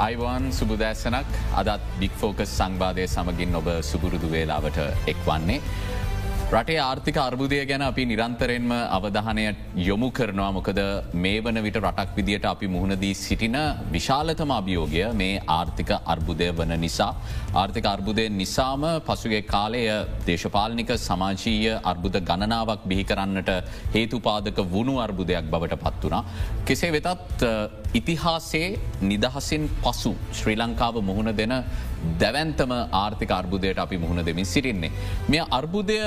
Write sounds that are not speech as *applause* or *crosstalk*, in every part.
අයිවාන් සුබදෑසනක් අදත් බික්‍ෆෝකස් සංවාධය සමගින් ඔබ සුපුරුදු වේලාවට එක්වන්නේ. රටේ ආර්ථික අර්බුදය ගැන අපි නිරන්තරෙන්ම අවධානය යොමු කරනවා මොකද මේ වන විට රටක් විදිට අපි මුහුණදී සිටින විශාලතම අභියෝගය මේ ආර්ථික අර්බුදය වන නිසා. ආර්ථික අර්බුදය නිසාම පසුගේ කාලය දේශපාලනික සමාජීය අර්බුද ගණනාවක් බිහි කරන්නට හේතුපාදක වුණු අර්බුදයක් බවට පත් වනා. කෙසේ වෙතත් ඉතිහාසේ නිදහසින් පසු ශ්‍රී ලංකාව මුහුණ දෙන දැවන්තම ආර්ථික අර්බුදයට අපි මුහුණ දෙමින් සිරින්නේ. මේ අර්බුදය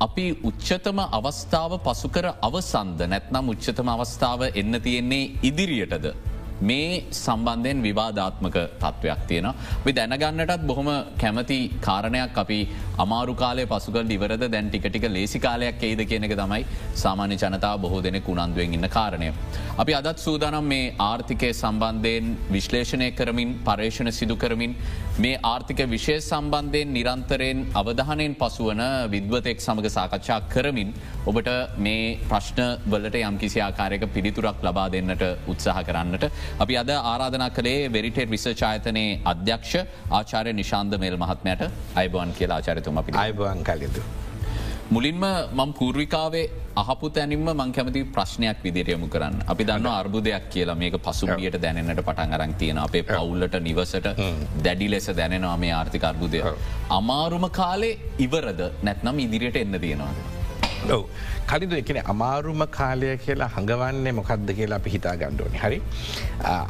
අපි උච්චතම අවස්ථාව පසුකර අවසන්ද නැත්නම් උච්චතම අවස්ථාව එන්න තියෙන්නේ ඉදිරියටද. මේ සම්බන්ධයෙන් විවාධාත්මක තත්ත්වයක් තියෙන. අපි දැනගන්නටත් බොහොම කැමති කාරණයක් අපි අමාරු කාලය පසුකල් ඉවරද දැන් ටිකටික ලේසි කාලයක් එයිද කියන එක තමයි සාමාන්‍ය ජනතාව බොහෝ දෙනෙ කුණන්දුවෙන් ඉන්න කාරණය. අපි අදත් සූදානම් මේ ආර්ථිකය සම්බන්ධයෙන් විශ්ලේෂණය කරමින් පර්ේෂණ සිදු කරමින් මේ ආර්ථික විශෂය සම්බන්ධයෙන් නිරන්තරයෙන් අවධානයෙන් පසුවන විද්වතෙක් සමඟ සාකච්ඡා කරමින් ඔබට මේ ප්‍රශ්න වලට යම් කිසි ආකාරයක පිළිතුරක් ලබා දෙන්නට උත්සාහ කරන්නට. අපි අද ආරාධනා කළේ වෙරිටේට විසචායතනයේ අධ්‍යක්ෂ ආචාරය නිශාන්ද මේල් මහත්මයට අයිබවන් කියලා ආචාරතුම අපි අයිබවන් කලයුතු. මුලින්ම මං පූර්විකාවේ අහපු තැනින්ම මං කැමති ප්‍රශ්නයක් විදිරයමු කරන්න. අපි දන්න අර්බුදයක් කියලා මේක පසුගියට දැනට පටන් අරන් තියෙන අපේ පවුල්ලට නිවසට දැඩි ලෙස දැනෙනවා මේ ආර්ථික අර්බුදය. අමාරුම කාලේ ඉවරද නැත්නම් ඉදිරියට එන්න තියෙනවාද. ඔව කලින්ද එකන අමාරුම කාලය කියලා හඟවන්නේ මොකක්ද කියලා අපි හිතා ගණ්ඩෝනි හරි.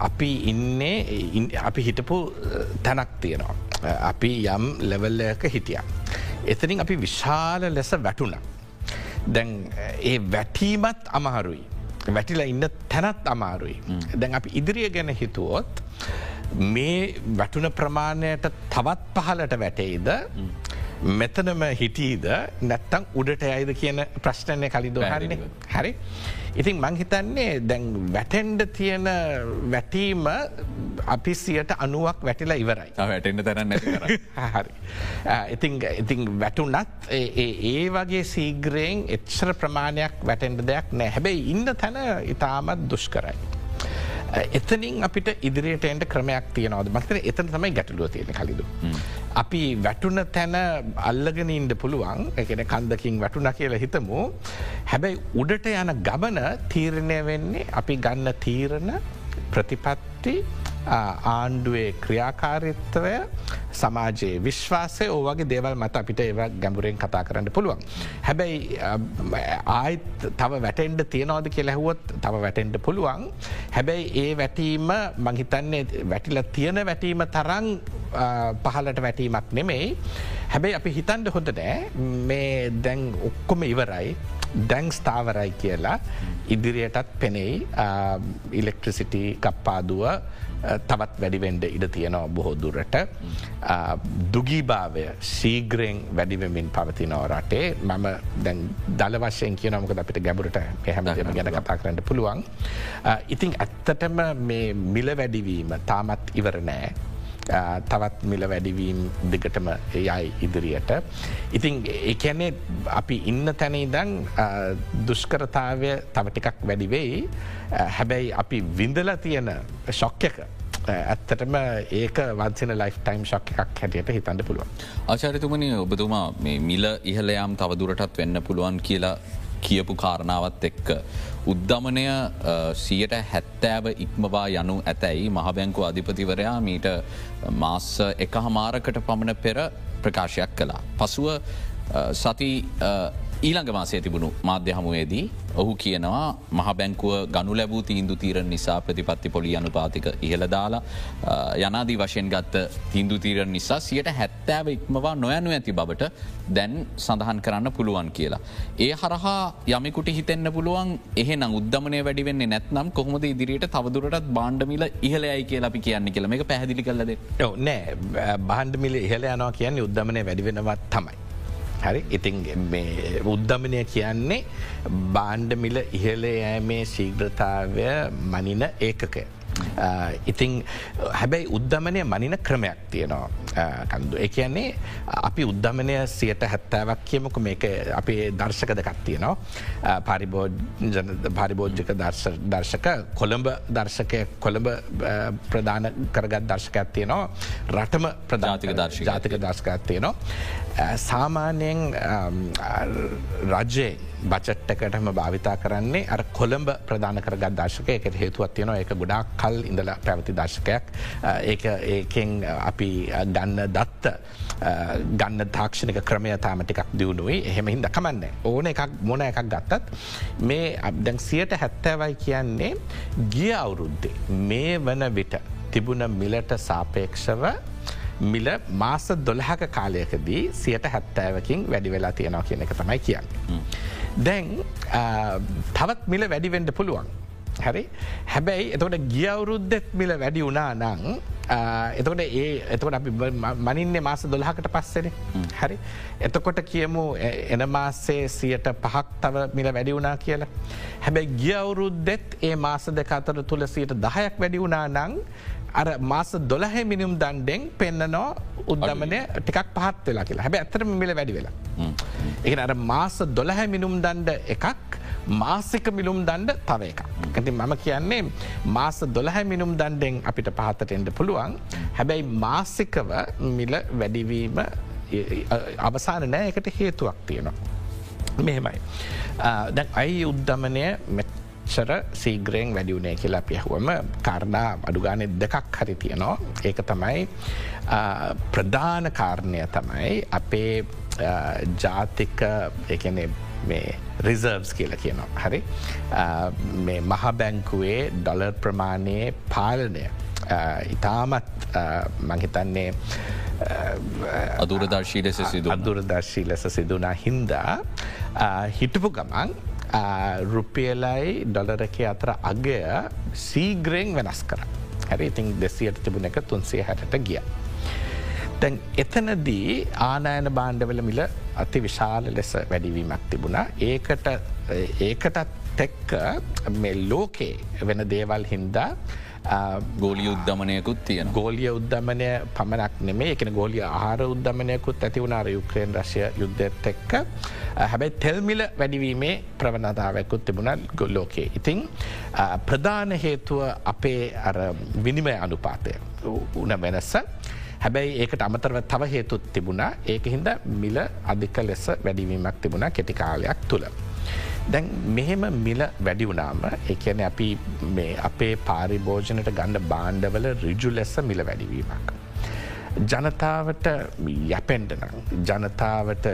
අපි ඉන්නේ අපි හිටපු තැනක් තියෙනවා. අපි යම් ලෙවල්ලයක හිටිය. එතනින් අපි විශාල ලෙස වැටුණ. දැන් ඒ වැටීමත් අමහරුයි. වැටිලා ඉන්න තැනත් අමාරුයි. දැන් අපි ඉදිරිය ගැන හිතුවොත් මේ වැටුන ප්‍රමාණයට තවත් පහලට වැටෙයිද මෙතනම හිටීද නැත්තං උඩට අයිද කියන ප්‍රශ්නය කලින් දොහරන්නේ හැරි. ඉතින් මංහිතන්නේ දැන් වැටෙන්ඩ තියෙන වැටීම අපි සියට අනුවක් වැටිලා ඉවරයි වැටෙන්ට තරන්න *laughs* හරි. ඉතිං ඉතිං වැටුනත් ඒ වගේ සීග්‍රයෙන් එච්චර ප්‍රමාණයක් වැටෙන්ඩ දෙයක් නෑ හැබැයි ඉන්න තැන ඉතාමත් දුෂ් කරයි. එතනින් අපිට ඉදිරියට එන්ට ක්‍රමයක් තියනවද? මතන එතන තමයි ගැටලුව තියෙන කලිදු. අපි වැටුන තැන අල්ලගෙන ඉන්ඩ පුළුවන්. එකන කන්දකින් වැටුන කියලා හිතමු. හැබැයි උඩට යන ගමන තීරණය වෙන්නේ අපි ගන්න තීරණ ප්‍රතිපත්ති ආණ්ඩුවේ ක්‍රියාකාරිත්වය සමාජයේ විශ්වාසය ඕවගේ දේවල් මත අපිට ඒව ගැඹුරෙන් කතා කරන්න පුළුවන්. හැබැයි ආයිත් තව වැටෙන්ඩ තියනෝද කියලැහුවොත් තව වැටෙන්ඩ පුළුවන්. හැබැයි ඒ වැටීම මංහිතන්නේ වැටිල තියෙන වැටීම තරං පහලට වැටීමක් නෙමෙයි. හැබැයි අපි හිතන්ඩ හොඳ නෑ මේ දැන් ඔක්කොම ඉවරයි දැන් ස්ථාවරයි කියලා ඉදිරියටත් පෙනෙයි ඉලෙක්ට්‍රසිටි කප්පාදුව තවත් වැඩිවෙන්ඩ ඉඩ තියෙනවා බොහෝ දුරට. දුගීභාවය සීග්‍රයෙන් වැඩිවමින් පවතිනව රටේ. මම දැන් දල වශයෙන් කියනමක අපිට ගැබුරට පැහැමදම ගැන කතා කරන්න පුළුවන්. ඉතිං ඇත්තටම මේ මිල වැඩිවීම තාමත් ඉවර නෑ තවත් මිල වැඩිවීම් දෙකටම යයි ඉදිරියට. ඉතින් එකැනේ අපි ඉන්න තැනයිදං දුෂ්කරතාවය තවටිකක් වැඩිවෙයි හැබැයි අපි විඳල තියෙන ශොක්්‍යක ඇත්තටම ඒක වන්සින ලයිෆ් ටයිම් ශක් එකක් හැටියට හිතන්න පුළුවන්. ආචාරිතුමනි ඔබතුමා මේ මිල ඉහලයම් තවදුරටත් වෙන්න පුළුවන් කියලා කියපු කාරණාවත් එක්ක. උද්ධමනය සියට හැත්තෑව ඉක්මවා යනු ඇතැයි මහබැංකු අධිපතිවරයා මීට මාස්ස එක හමාරකට පමණ පෙර ප්‍රකාශයක් කළා. පසුව සති ඊළඟ මාසය තිබුණු මාධ්‍ය හමුවේදී ඔහු කියනවා මහ බැංකුව ගනු ලැබූ තීන්දු තීරණ නිසා ප්‍රතිපත්ති පොලි අනුපාතික ඉහළ දාලා යනාදී වශයෙන් ගත්ත තින්දු තීරණ නිසා සියට හැත්තෑව ඉක්මවා නොයනු ඇති බවට දැන් සඳහන් කරන්න පුළුවන් කියලා. ඒ හරහා යමකුට හිතෙන්න්න පුළුවන් එහෙන උද්ධමනය වැඩිවෙන්නේ නැත්නම් කොහොමද ඉදිරියට තවදුරටත් බාණ්ඩමිල ඉහලයයි කියලා අපි කියන්න කියලා මේ පැහදිලි කලද නෑ බාණ්ඩමිල ඉහල යනවා කියන්නේ උද්ධමනය වැඩිවෙනවත් තමයි. හරි ඉතින් උද්ධමනය කියන්නේ බාණ්ඩමිල ඉහල යෑමේ ශීග්‍රතාවය මනින ඒකකය. ඉතිං හැබැයි උද්ධමනය මනින ක්‍රමයක් තියෙනවා කන්දු. ඒ කියන්නේ අපි උද්ධමනය සියට හැත්තෑවක් කියමක මේක අපේ දර්ශක දෙකක් තියෙනවා පාරිබෝජ්ජක දර්ශක කොළඹ දර්ශකය කොළඹ ප්‍රධාන කරගත් දර්ශකයක් තියෙනවා රටම ප්‍රධාතික දර්ශ ජාතික දර්ශකයක් තියෙනවා. සාමාන්‍යයෙන් රජයේ බචට්ටකටම භාවිතා කරන්නේ අර කොළඹ ප්‍රධාන කරගත් දර්ශක එකට හේතුවත් තියෙනවා එක ගොඩා කල් ඉඳල පැවති දර්ශකයක්. ඒ ඒකෙන් අපි ගන්න දත්ත ගන්න තාක්ෂණක ක්‍රමය තාමටිකක් දියුණුවයි. එහෙම හින්ද කමන්න. ඕන එකක් මොන එකක් ගත්තත් මේ අබ්දැන් සියට හැත්තෑවයි කියන්නේ ගිය අවුරුද්දේ. මේ වන විට තිබුණ මිලට සාපේක්ෂව මිල මාස දොළහක කාලයකදී සියට හැත්තෑවකින් වැඩි වෙලා තියෙනවා කියන එක තමයි කියන්න. දැන් තවත් මිල වැඩිවෙන්ඩ පුළුවන්. හැරි හැබැයි එතකොට ගියවුරුද්දෙත් මිල වැඩි වුණා නං එතකොට ඒ එතකොට අපි මනින්නේ මාස දොළහකට පස්සෙන හරි එතකොට කියමු එන මාසේ සියට පහක් තව මිල වැඩි වුණා කියලා. හැබැයි ගියවුරුද්දෙත් ඒ මාස දෙක අතර තුළ සියට දහයක් වැඩි වුණා නං අර මාස දොළහ මිනිම් දන්ඩෙන් පෙන්න්නනෝ උද්දමනය ටිකක් පහත් වෙලා කියලා හැබ ඇතරම මිල වැඩි වෙලා. එක අර මාස දොළහැ මිනුම් දණ්ඩ එකක් මාසික මිලුම් දණ්ඩ තව එක. ඇති මම කියන්නේ මාස දොළහැ මිනුම් දණ්ඩෙන් අපිට පහතට එන්ඩ පුළුවන් හැබැයි මාසිකව මිල වැඩිවීම අවසාන නෑ එකට හේතුවක් තියෙනවා. මෙහෙමයි. දැන් අයි උද්ධමනය මෙච්චර සීග්‍රයෙන් වැඩියුනේ කියලා පියහුවම කාරණා අඩුගානෙ දෙකක් හරි තියනවා. ඒක තමයි ප්‍රධාන කාරණය තමයි අපේ ජාතික එකනේ මේ රිසර්වස් කියල කියනවා. හරි මේ මහබැංකුවේ ඩොලර් ප්‍රමාණයේ පාලනය ඉතාමත් මහිතන්නේ අදුරදර්ශී ලෙස සිදු අදුරදර්ශී ලෙස සිදුනා හින්දා හිටපු ගමන් රුපියලයි ඩොලරක අතර අගය සීග්‍රයෙන් වෙනස් කර හැරි ඉතින් දෙසියට තිබුණ එක තුන්සේ හැට ගිය. තැන් එතනදී ආනායන බාණ්ඩවල මිල අති විශාල ලෙස වැඩිවීමක් තිබුණා ඒකට ඒකටත් තෙක්ක මේ ලෝකේ වෙන දේවල් හින්දා ගෝලිය උද්ධමනයකුත් තියෙන ගෝලිය උද්ධමනය පමණක් නෙමේ එකන ගෝලිය ආහාර උද්ධමනයකුත් ඇතිවුණාර යුක්්‍රයෙන් රශය යුද්ධත් එක්ක හැබැයි තෙල්මිල වැඩිවීමේ ප්‍රවණතාවයකුත් තිබුණ ගොල්ලෝකේ. ඉතිං ප්‍රධාන හේතුව අපේ විනිමය අනුපාතය උන වෙනස්ස. හැබැයි ඒකට අමතරව තව හේතුත් තිබුණා ඒක හින්ද මිල අධික ලෙස වැඩිවීමක් තිබුණා කෙටිකාලයක් තුළ. දැන් මෙහෙම මිල වැඩි වුනාම එකන අපි අපේ පාරිභෝජනට ගණ්ඩ බාණ්ඩවල රිජු ලෙස මිල වැඩිවීමක්. ජනතාවට යැපෙන්ඩනම් ජනතාවට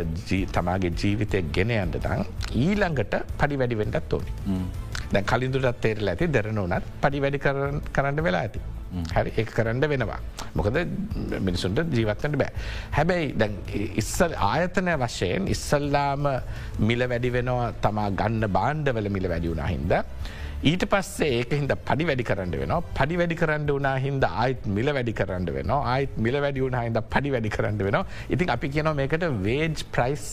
තමාගේ ජීවිතය ගෙන අන්ඩ නම් ඊළඟට පඩි වැඩිවෙන්ඩත් ඕනි. දැ කලින්දුරත් තේරල ඇති දෙරන වනත් පඩි වැඩි කරන්න වෙලා ඇති. හැරි ඒ කරන්න වෙනවා. මොකද මිනිසුන්ට ජීවත්තට බෑ. හැබැයි දැ ඉස්සල් ආයතනය වශයෙන් ඉස්සල්ලාම මිල වැඩි වෙනවා තමා ගන්න බාණ්ඩවල මිල වැඩියුුණ හින්ද. ඊට පස්සේ ඒක හිද පඩි වැඩි කරන්න වෙන පඩි වැඩි කරන්න වනා හින්ද ආයිත් මිල වැඩි කරන්න වෙන ආයිත් මිල වැඩි වුණ හිද පඩි වැඩි කරන්න වෙන ඉතින් අපි කියනවා මේකට වේජ් ප්‍රයිස්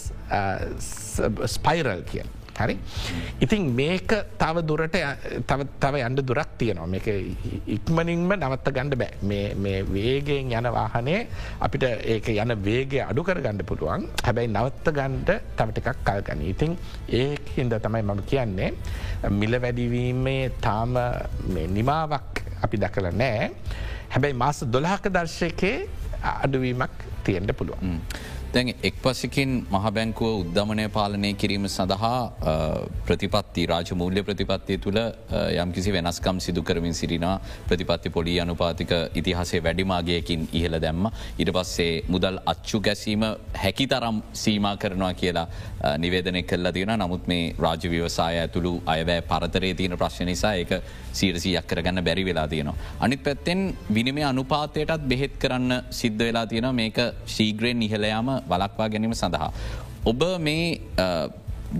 ස්පයිරල් කියල්. හරි. ඉතින් මේක තව දුරට තව අන්ඩ දුරක් තියනවා. මේක ඉක්මනින්ම නවත්ත ගණඩ බෑ. මේ වේගෙන් යන වාහනේ අපිට ඒක යන වේගේ අඩු කර ගණඩ පුළුවන්. හැබැයි නවත්ත ගණ්ඩ තවටිකක් කල්ගන ඉතින් ඒ හින්ද තමයි මම කියන්නේ මිල වැඩිවීමේ තාම නිමාවක් අපි දකල නෑ. හැබැයි මාස දොලාහක දර්ශයකේ අඩුවීමක් තියෙන්ට පුළුවන්. දැන් එක් පසිකින් මහබැංකුව උද්ධමනය පාලනය කිරීම සඳහා ප්‍රතිපත්ති රාජමූල්‍ය ප්‍රතිපත්තිය තුළ යම්කිසි වෙනස්කම් සිදු කරමින් සිරිනා ප්‍රතිපත්ති පොඩි අනුපාතික ඉතිහසේ වැඩිමාගයකින් ඉහළ දැම්ම. ඉට පස්සේ මුදල් අච්චු ගැසීම හැකි තරම් සීමා කරනවා කියලා නිවේදනය කල්ල තියෙන නමුත් මේ රාජ විවසාය ඇතුළු අයවැෑ පරතරේ තියෙන ප්‍රශ්න නිසා එක සීරසියක් කරගන්න බැරි වෙලා තියෙනවා. අනිත් පැත්තෙන් විනිමේ අනුපාතයටත් බෙහෙත් කරන්න සිද්ධ වෙලා තියෙන මේක ශීග්‍රයෙන් ඉහලයාම වලක්වා ගැනීම සඳහා. ඔබ මේ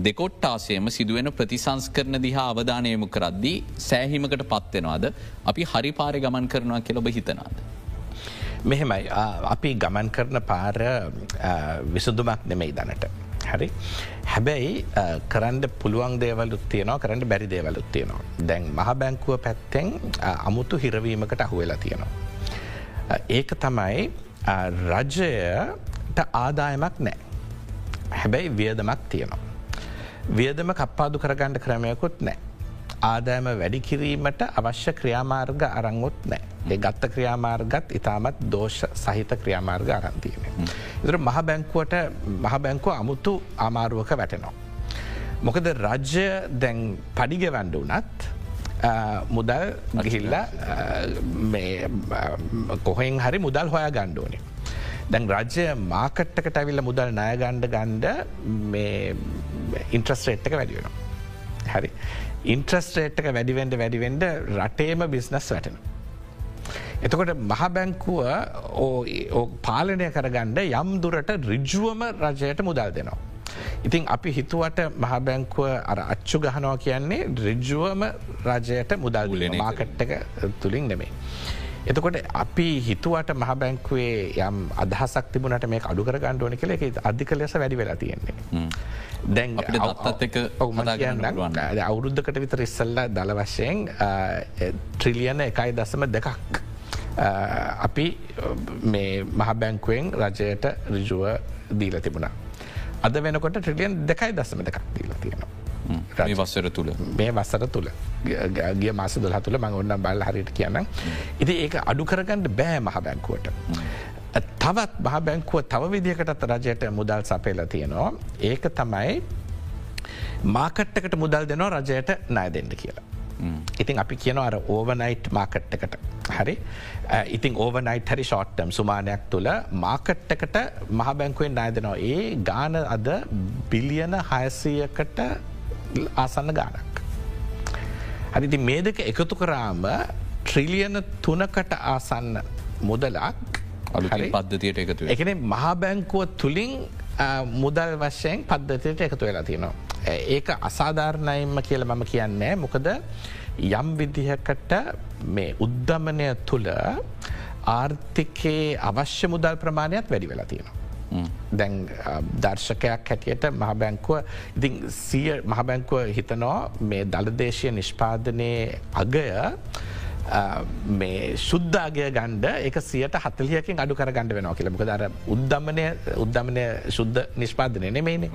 දෙකොට්ටාසයම සිදුවෙන ප්‍රතිසංස්කරන දිහා අවධානයමු කරද්දී සෑහිමකට පත්වෙනවාද අපි හරි පාරය ගමන් කරනවා කෙළොබ හිතනාද. මෙහෙමයි අපි ගමන් කරන පාර විසුදුමක් නෙමෙයි දනට. හරි හැබැයි කරන්ඩ පුළුවන් දේවලුත් තියනවා කරන්න බැරි දේවලුත් තියෙනවා. දැන් මහ බැංකුව පැත්තෙන් අමුතු හිරවීමකට අහුවෙලා තියෙනවා. ඒක තමයි රජයට ආදායමක් නෑ. හැබැයි වියදමක් තියෙනවා. වියදම කප්පාදු කරගණ්ඩ ක්‍රමයකුත් නෑ. ආදායම වැඩි කිරීමට අවශ්‍ය ක්‍රියාමාර්ග අරංගොත් නෑ. ඒ ගත්ත ක්‍රියාමාර්ගත් ඉතාමත් දෝෂ සහිත ක්‍රියාමාර්ග අරන්තියන. ඉදර මහ බැංකුවට මහ බැංකුව අමුතු අමාරුවක වැටෙනවා. මොකද රජ්‍ය දැන් පඩිග වැන්ඩ වනත් මුදල් ගිහිල්ල කොහෙන් හරි මුදල් හොයා ගණ්ඩෝනේ. දැන් රජ්‍ය මාකට්ටකට ඇවිල්ල මුදල් නයගණ්ඩ ගණ්ඩ ඉන්ට්‍රස්ටේට්ක වැඩියෙනවා. හරි ඉන්ට්‍රස්ටේට්ක වැඩිවෙන්ඩ වැඩිවෙන්ඩ රටේම බිස්නස් වැටෙන. එතකොට මහ බැංකුව පාලනය කරගණ්ඩ යම් දුරට රිජ්ුවම රජයට මුදල් දෙනවා. ඉතින් අපි හිතුවට මහ බැංකුව අර අච්චු ගහනවා කියන්නේ රිජ්ජුවම රජයට මුදල් ගුලෙන මාකට්ටක තුළින් නෙමේ. එතකොට අපි හිතුවට මහ බැංකුවේ යම් අදහසක් තිබුණට මේ අඩු කර ගණ්ඩුවන කළ එක අධික ලෙස වැඩි වෙලා තියෙන්නේ. දැන් අවුරුද්ධකට විතර ඉස්සල්ල දළ වශයෙන් ට්‍රිලියන එකයි දසම දෙකක්. අපි මේ මහ බැංකුවෙන් රජයට රිජුව දීල තිබුණා. අද වෙනකොට ට්‍රිලියන් දෙකයි දසම දෙකක් දීලා තියෙනවා. වස්සර තුළ මේ වස්සර තුළ ගිය මාස දොහ තුළ මඟ ඔන්න බල් හරිට කියන්න. ඉති ඒක අඩු කරගන්නඩ බෑ මහ බැංකුවට. තවත් මහ බැංකුව තව විදිහකටත් රජයට මුදල් සපේල තියෙනවා. ඒක තමයි මාකට්ටකට මුදල් දෙනවා රජයට නය දෙන්න කියලා. ඉතින් අපි කියන අර ඕවනයිට් මාකට්ටකට හරි ඉතින් ඕවනයිට හරි ෂෝට්ටම් සුමානයක් තුළ මාකට්ටකට මහ බැංකුවෙන් නායදනවා ඒ ගාන අද බිලියන හයසයකට ආසන්න ගානක්. හරිති මේ දෙක එකතු කරාම ට්‍රිලියන තුනකට ආසන්න මුදලක් පද්ධතියට එකතු එකන මහා බැංකුව තුළින් මුදල් වශයෙන් පද්ධතියට එකතු වෙලා තියෙනවා. ඒක අසාධාරණයිම්ම කියල මම කියන්නේ මොකද යම් විදිහකට මේ උද්ධමනය තුළ ආර්ථිකයේ අවශ්‍ය මුදල් ප්‍රමාණයක් වැඩි වෙලා තියෙනවා. දැන් දර්ශකයක් හැටියට මහබැංකුව ඉතිං සිය මහබැංකුව හිතනෝ මේ දළදේශය නිෂ්පාදනය අගය මේ ශුද්ධාගය ගණ්ඩ එක සියට හතලියකින් අඩු කර ගණඩ වෙනවා කියලමක දර උද්ධමනය උද්ධමනය ශුද්ධ නිෂ්පාදනය නෙමේනේ.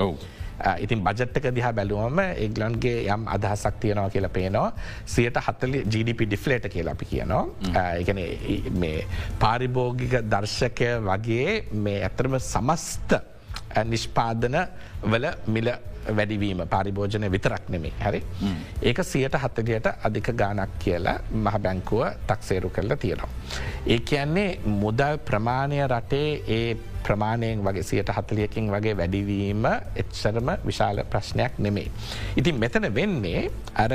ඉතින් බජට්ක දිහා බැලුවම ඒගලන්ගේ යම් අදහසක් තියනවා කියලා පේනවා. සියට හත්තලි GDP ඩිෆලේට කියලා අපි කියනවා. එකන මේ පාරිභෝගික දර්ශකය වගේ මේ ඇතරම සමස්ත නිෂ්පාදන වල මිල වැඩිවීම පරිභෝජනය විතරක් නෙමේ හැරි. ඒක සියට හත්තලියට අධික ගානක් කියලා මහ බැංකුව තක්සේරු කරල තියෙනවා. ඒ කියන්නේ මුදල් ප්‍රමාණය රටේ ඒ ප්‍රමාණයෙන් වගේ සියට හතලියකින් වගේ වැඩිවීම එච්චරම විශාල ප්‍රශ්නයක් නෙමේ. ඉතින් මෙතන වෙන්නේ අර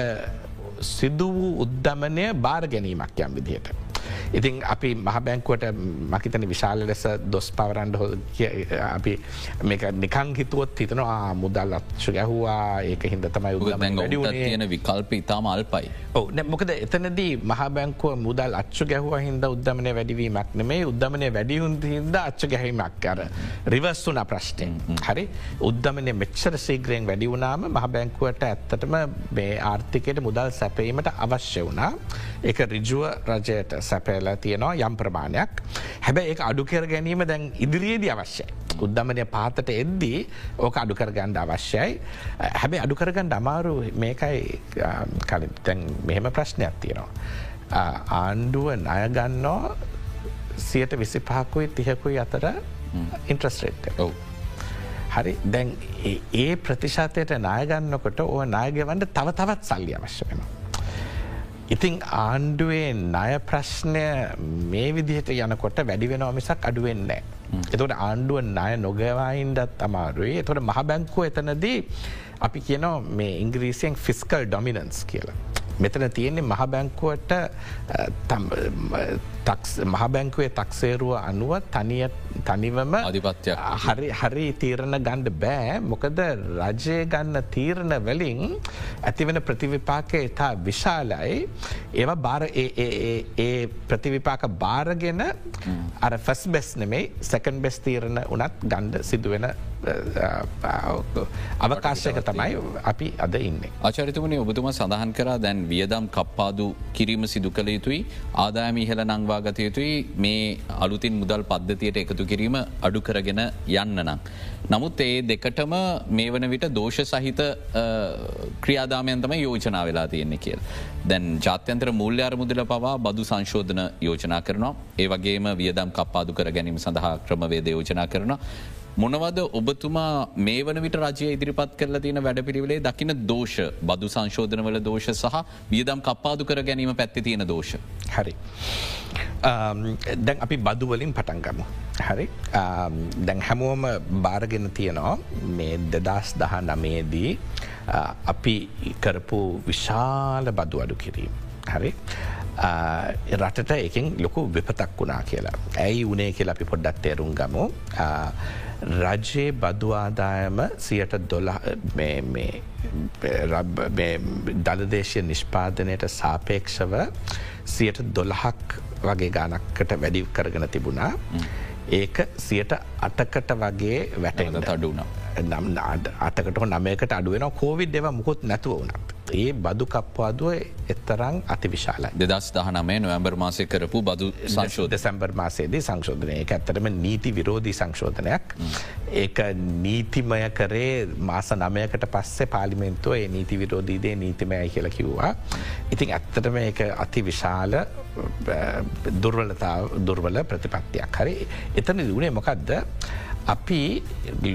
සිදු වූ උද්ධමනය බාර ගැනීමක් යම් විදියට. ඉතින් අපි මහ බැංකුවට මකිතන විශාල ලෙස දොස් පවරන්ඩ හො අපි නිකං හිතුවොත් හිතනවා මුදල් අත්ශ ගැහවා ඒක හිද තමයි තියෙන විකල්ප ඉතාම අල්පයි. ඕ මොකද එතනදී මහ බැංකුව මුදල් අච්චු ගැහුව හින්ද උද්ධමනය වැඩිවීමක් නෙමේ උද්ධමනය වැඩියුන් හින්ද අච්ච ගැහීමක් අර රිවස්සුන ප්‍රශ්ටෙන් හරි? උද්ධමනය මෙච්චර සීග්‍රයෙන් වැඩි වුණාම මහ බැංකුවට ඇත්තටම මේ ආර්ථිකයට මුදල් සැපීමට අවශ්‍ය වුණා එක රිජුව රජයට සැපේලා තියෙනවා යම් ප්‍රමාණයක් හැබැ ඒ අඩුකර ගැනීම දැන් ඉදිරියේදී අවශ්‍යයි. උද්ධමනය පාතට එද්දී ඕක අඩුකර ගණ්ඩ අවශ්‍යයි හැබැ අඩුකරගණ්ඩ අමාරු මේකයි කලිතැන් මෙහෙම ප්‍රශ්නයක් තියෙනවා. ආණ්ඩුව ණයගන්නෝ සියට විසි පහකුයි තිහකුයි අතර ඉන්ට්‍රස්ටේට් ඔවු. හරි දැන් ඒ ප්‍රතිශාතයට නායගන්නකොට ඕ නායගවන්ට තව තවත් සල්ලි අවශ්‍ය වෙනවා. ඉතිං ආණ්ඩුවේ ණය ප්‍රශ්නය මේ විදිහට යනකොට වැඩි වෙන මිසක් අඩුවෙන්නේ. එතට ආණ්ඩුව ණය නොගවායින්ඩත් අමාරුයි එතොට මහ බැංකුව එතනදී අපි කියනෝ මේ ඉංග්‍රීසියෙන් ෆිස්කල් ඩොමිනන්ස් කියලා. මෙතන තියෙන්නේ මහ බැංකුවට මහ බැංකුවේ තක්සේරුව අනුව තනිවම අධිපත්‍යයක්. හරි හරි තීරණ ගණ්ඩ බෑ මොකද රජය ගන්න තීරණ වලින් ඇතිවන ප්‍රතිවිපාක ඉතා විශාලයි ඒවා බාර ඒ ප්‍රතිවිපාක බාරගෙන අර ෆස් බෙස් නෙමේ සැකන් බෙස් තීරණ උනත් ගණ්ඩ සිදුවෙන අවකාශයක තමයි අපි අද ඉන්න. ආචරිතමනි ඔබතුම සඳහන් කර දැන් වියදම් කප්පාදු කිරීම සිදු කළ යුතුයි ආදායම ඉහල නංවාගත යුතුයි මේ අලුතින් මුදල් පද්ධතියට එකතු කිරීම අඩු කරගෙන යන්න නම්. නමුත් ඒ දෙකටම මේ වන විට දෝෂ සහිත ක්‍රියාදාමයන්තම යෝජනා වෙලා තියෙන්නේ කියල්. දැන් ජාත්‍යන්තර මුල්්‍ය අරමුදල පවා බදු සංශෝධන යෝජනා කරනවා ඒ වගේම වියදම් කප්පාදු කර ගැනීම සඳහා ක්‍රමවේද යෝජනා කරන. මොනවද ඔබතුමා මේ වන විට රජය ඉදිරිපත් කරල තියෙන වැඩ පිළිවෙලේ දකින දෝෂ බදු සංශෝධනවල දෝෂ සහ වියදම් කප්පාදු කර ගැනීම පැත්ති තියෙන දෝෂ. හරි. දැන් අපි බදුවලින් පටන්ගමු. හරි දැන් හැමෝම බාරගෙන තියනවා මේ දෙදස් දහ නමේදී අපි කරපු විශාල බදු අඩු කිරීම. හරි රටට එකින් ලොකු විපතක් වුණා කියලා. ඇයි උනේ කියලා අපි පොඩ්ඩත් තේරුම් ගමු. රජයේ බදුආදායම සියට දළදේශය නිෂ්පාදනයට සාපේක්ෂව සියට දොළහක් වගේ ගානක්කට වැඩි කරගෙන තිබුණා. ඒක සියට අටකට වගේ වැටෙන්ට අඩුන නම් අටකට නමයකට අඩුවෙන කෝවිඩ් දෙව මුකුත් නැතුව වනත්. ඒ බදු කප්වාදුව එත්තරං අති විශාලයි. දෙදස් දහනමේ නොවම්බර් මාසය කරපු බදු සංශෝධ සැම්බර් මාසේදී සංශෝධනය. එක ඇත්තරම නීති විරෝධී සංශෝධනයක්. ඒක නීතිමය කරේ මාස නමයකට පස්සේ පාලිමෙන්තුව ඒ නීති විරෝධීදේ නීතිමය කියල කිව්වා. ඉතින් ඇත්තටම එක අති විශාල දුර්වලතා දුර්වල ප්‍රතිපත්තියක් හරි. එතන දුණේ මොකක්ද අපි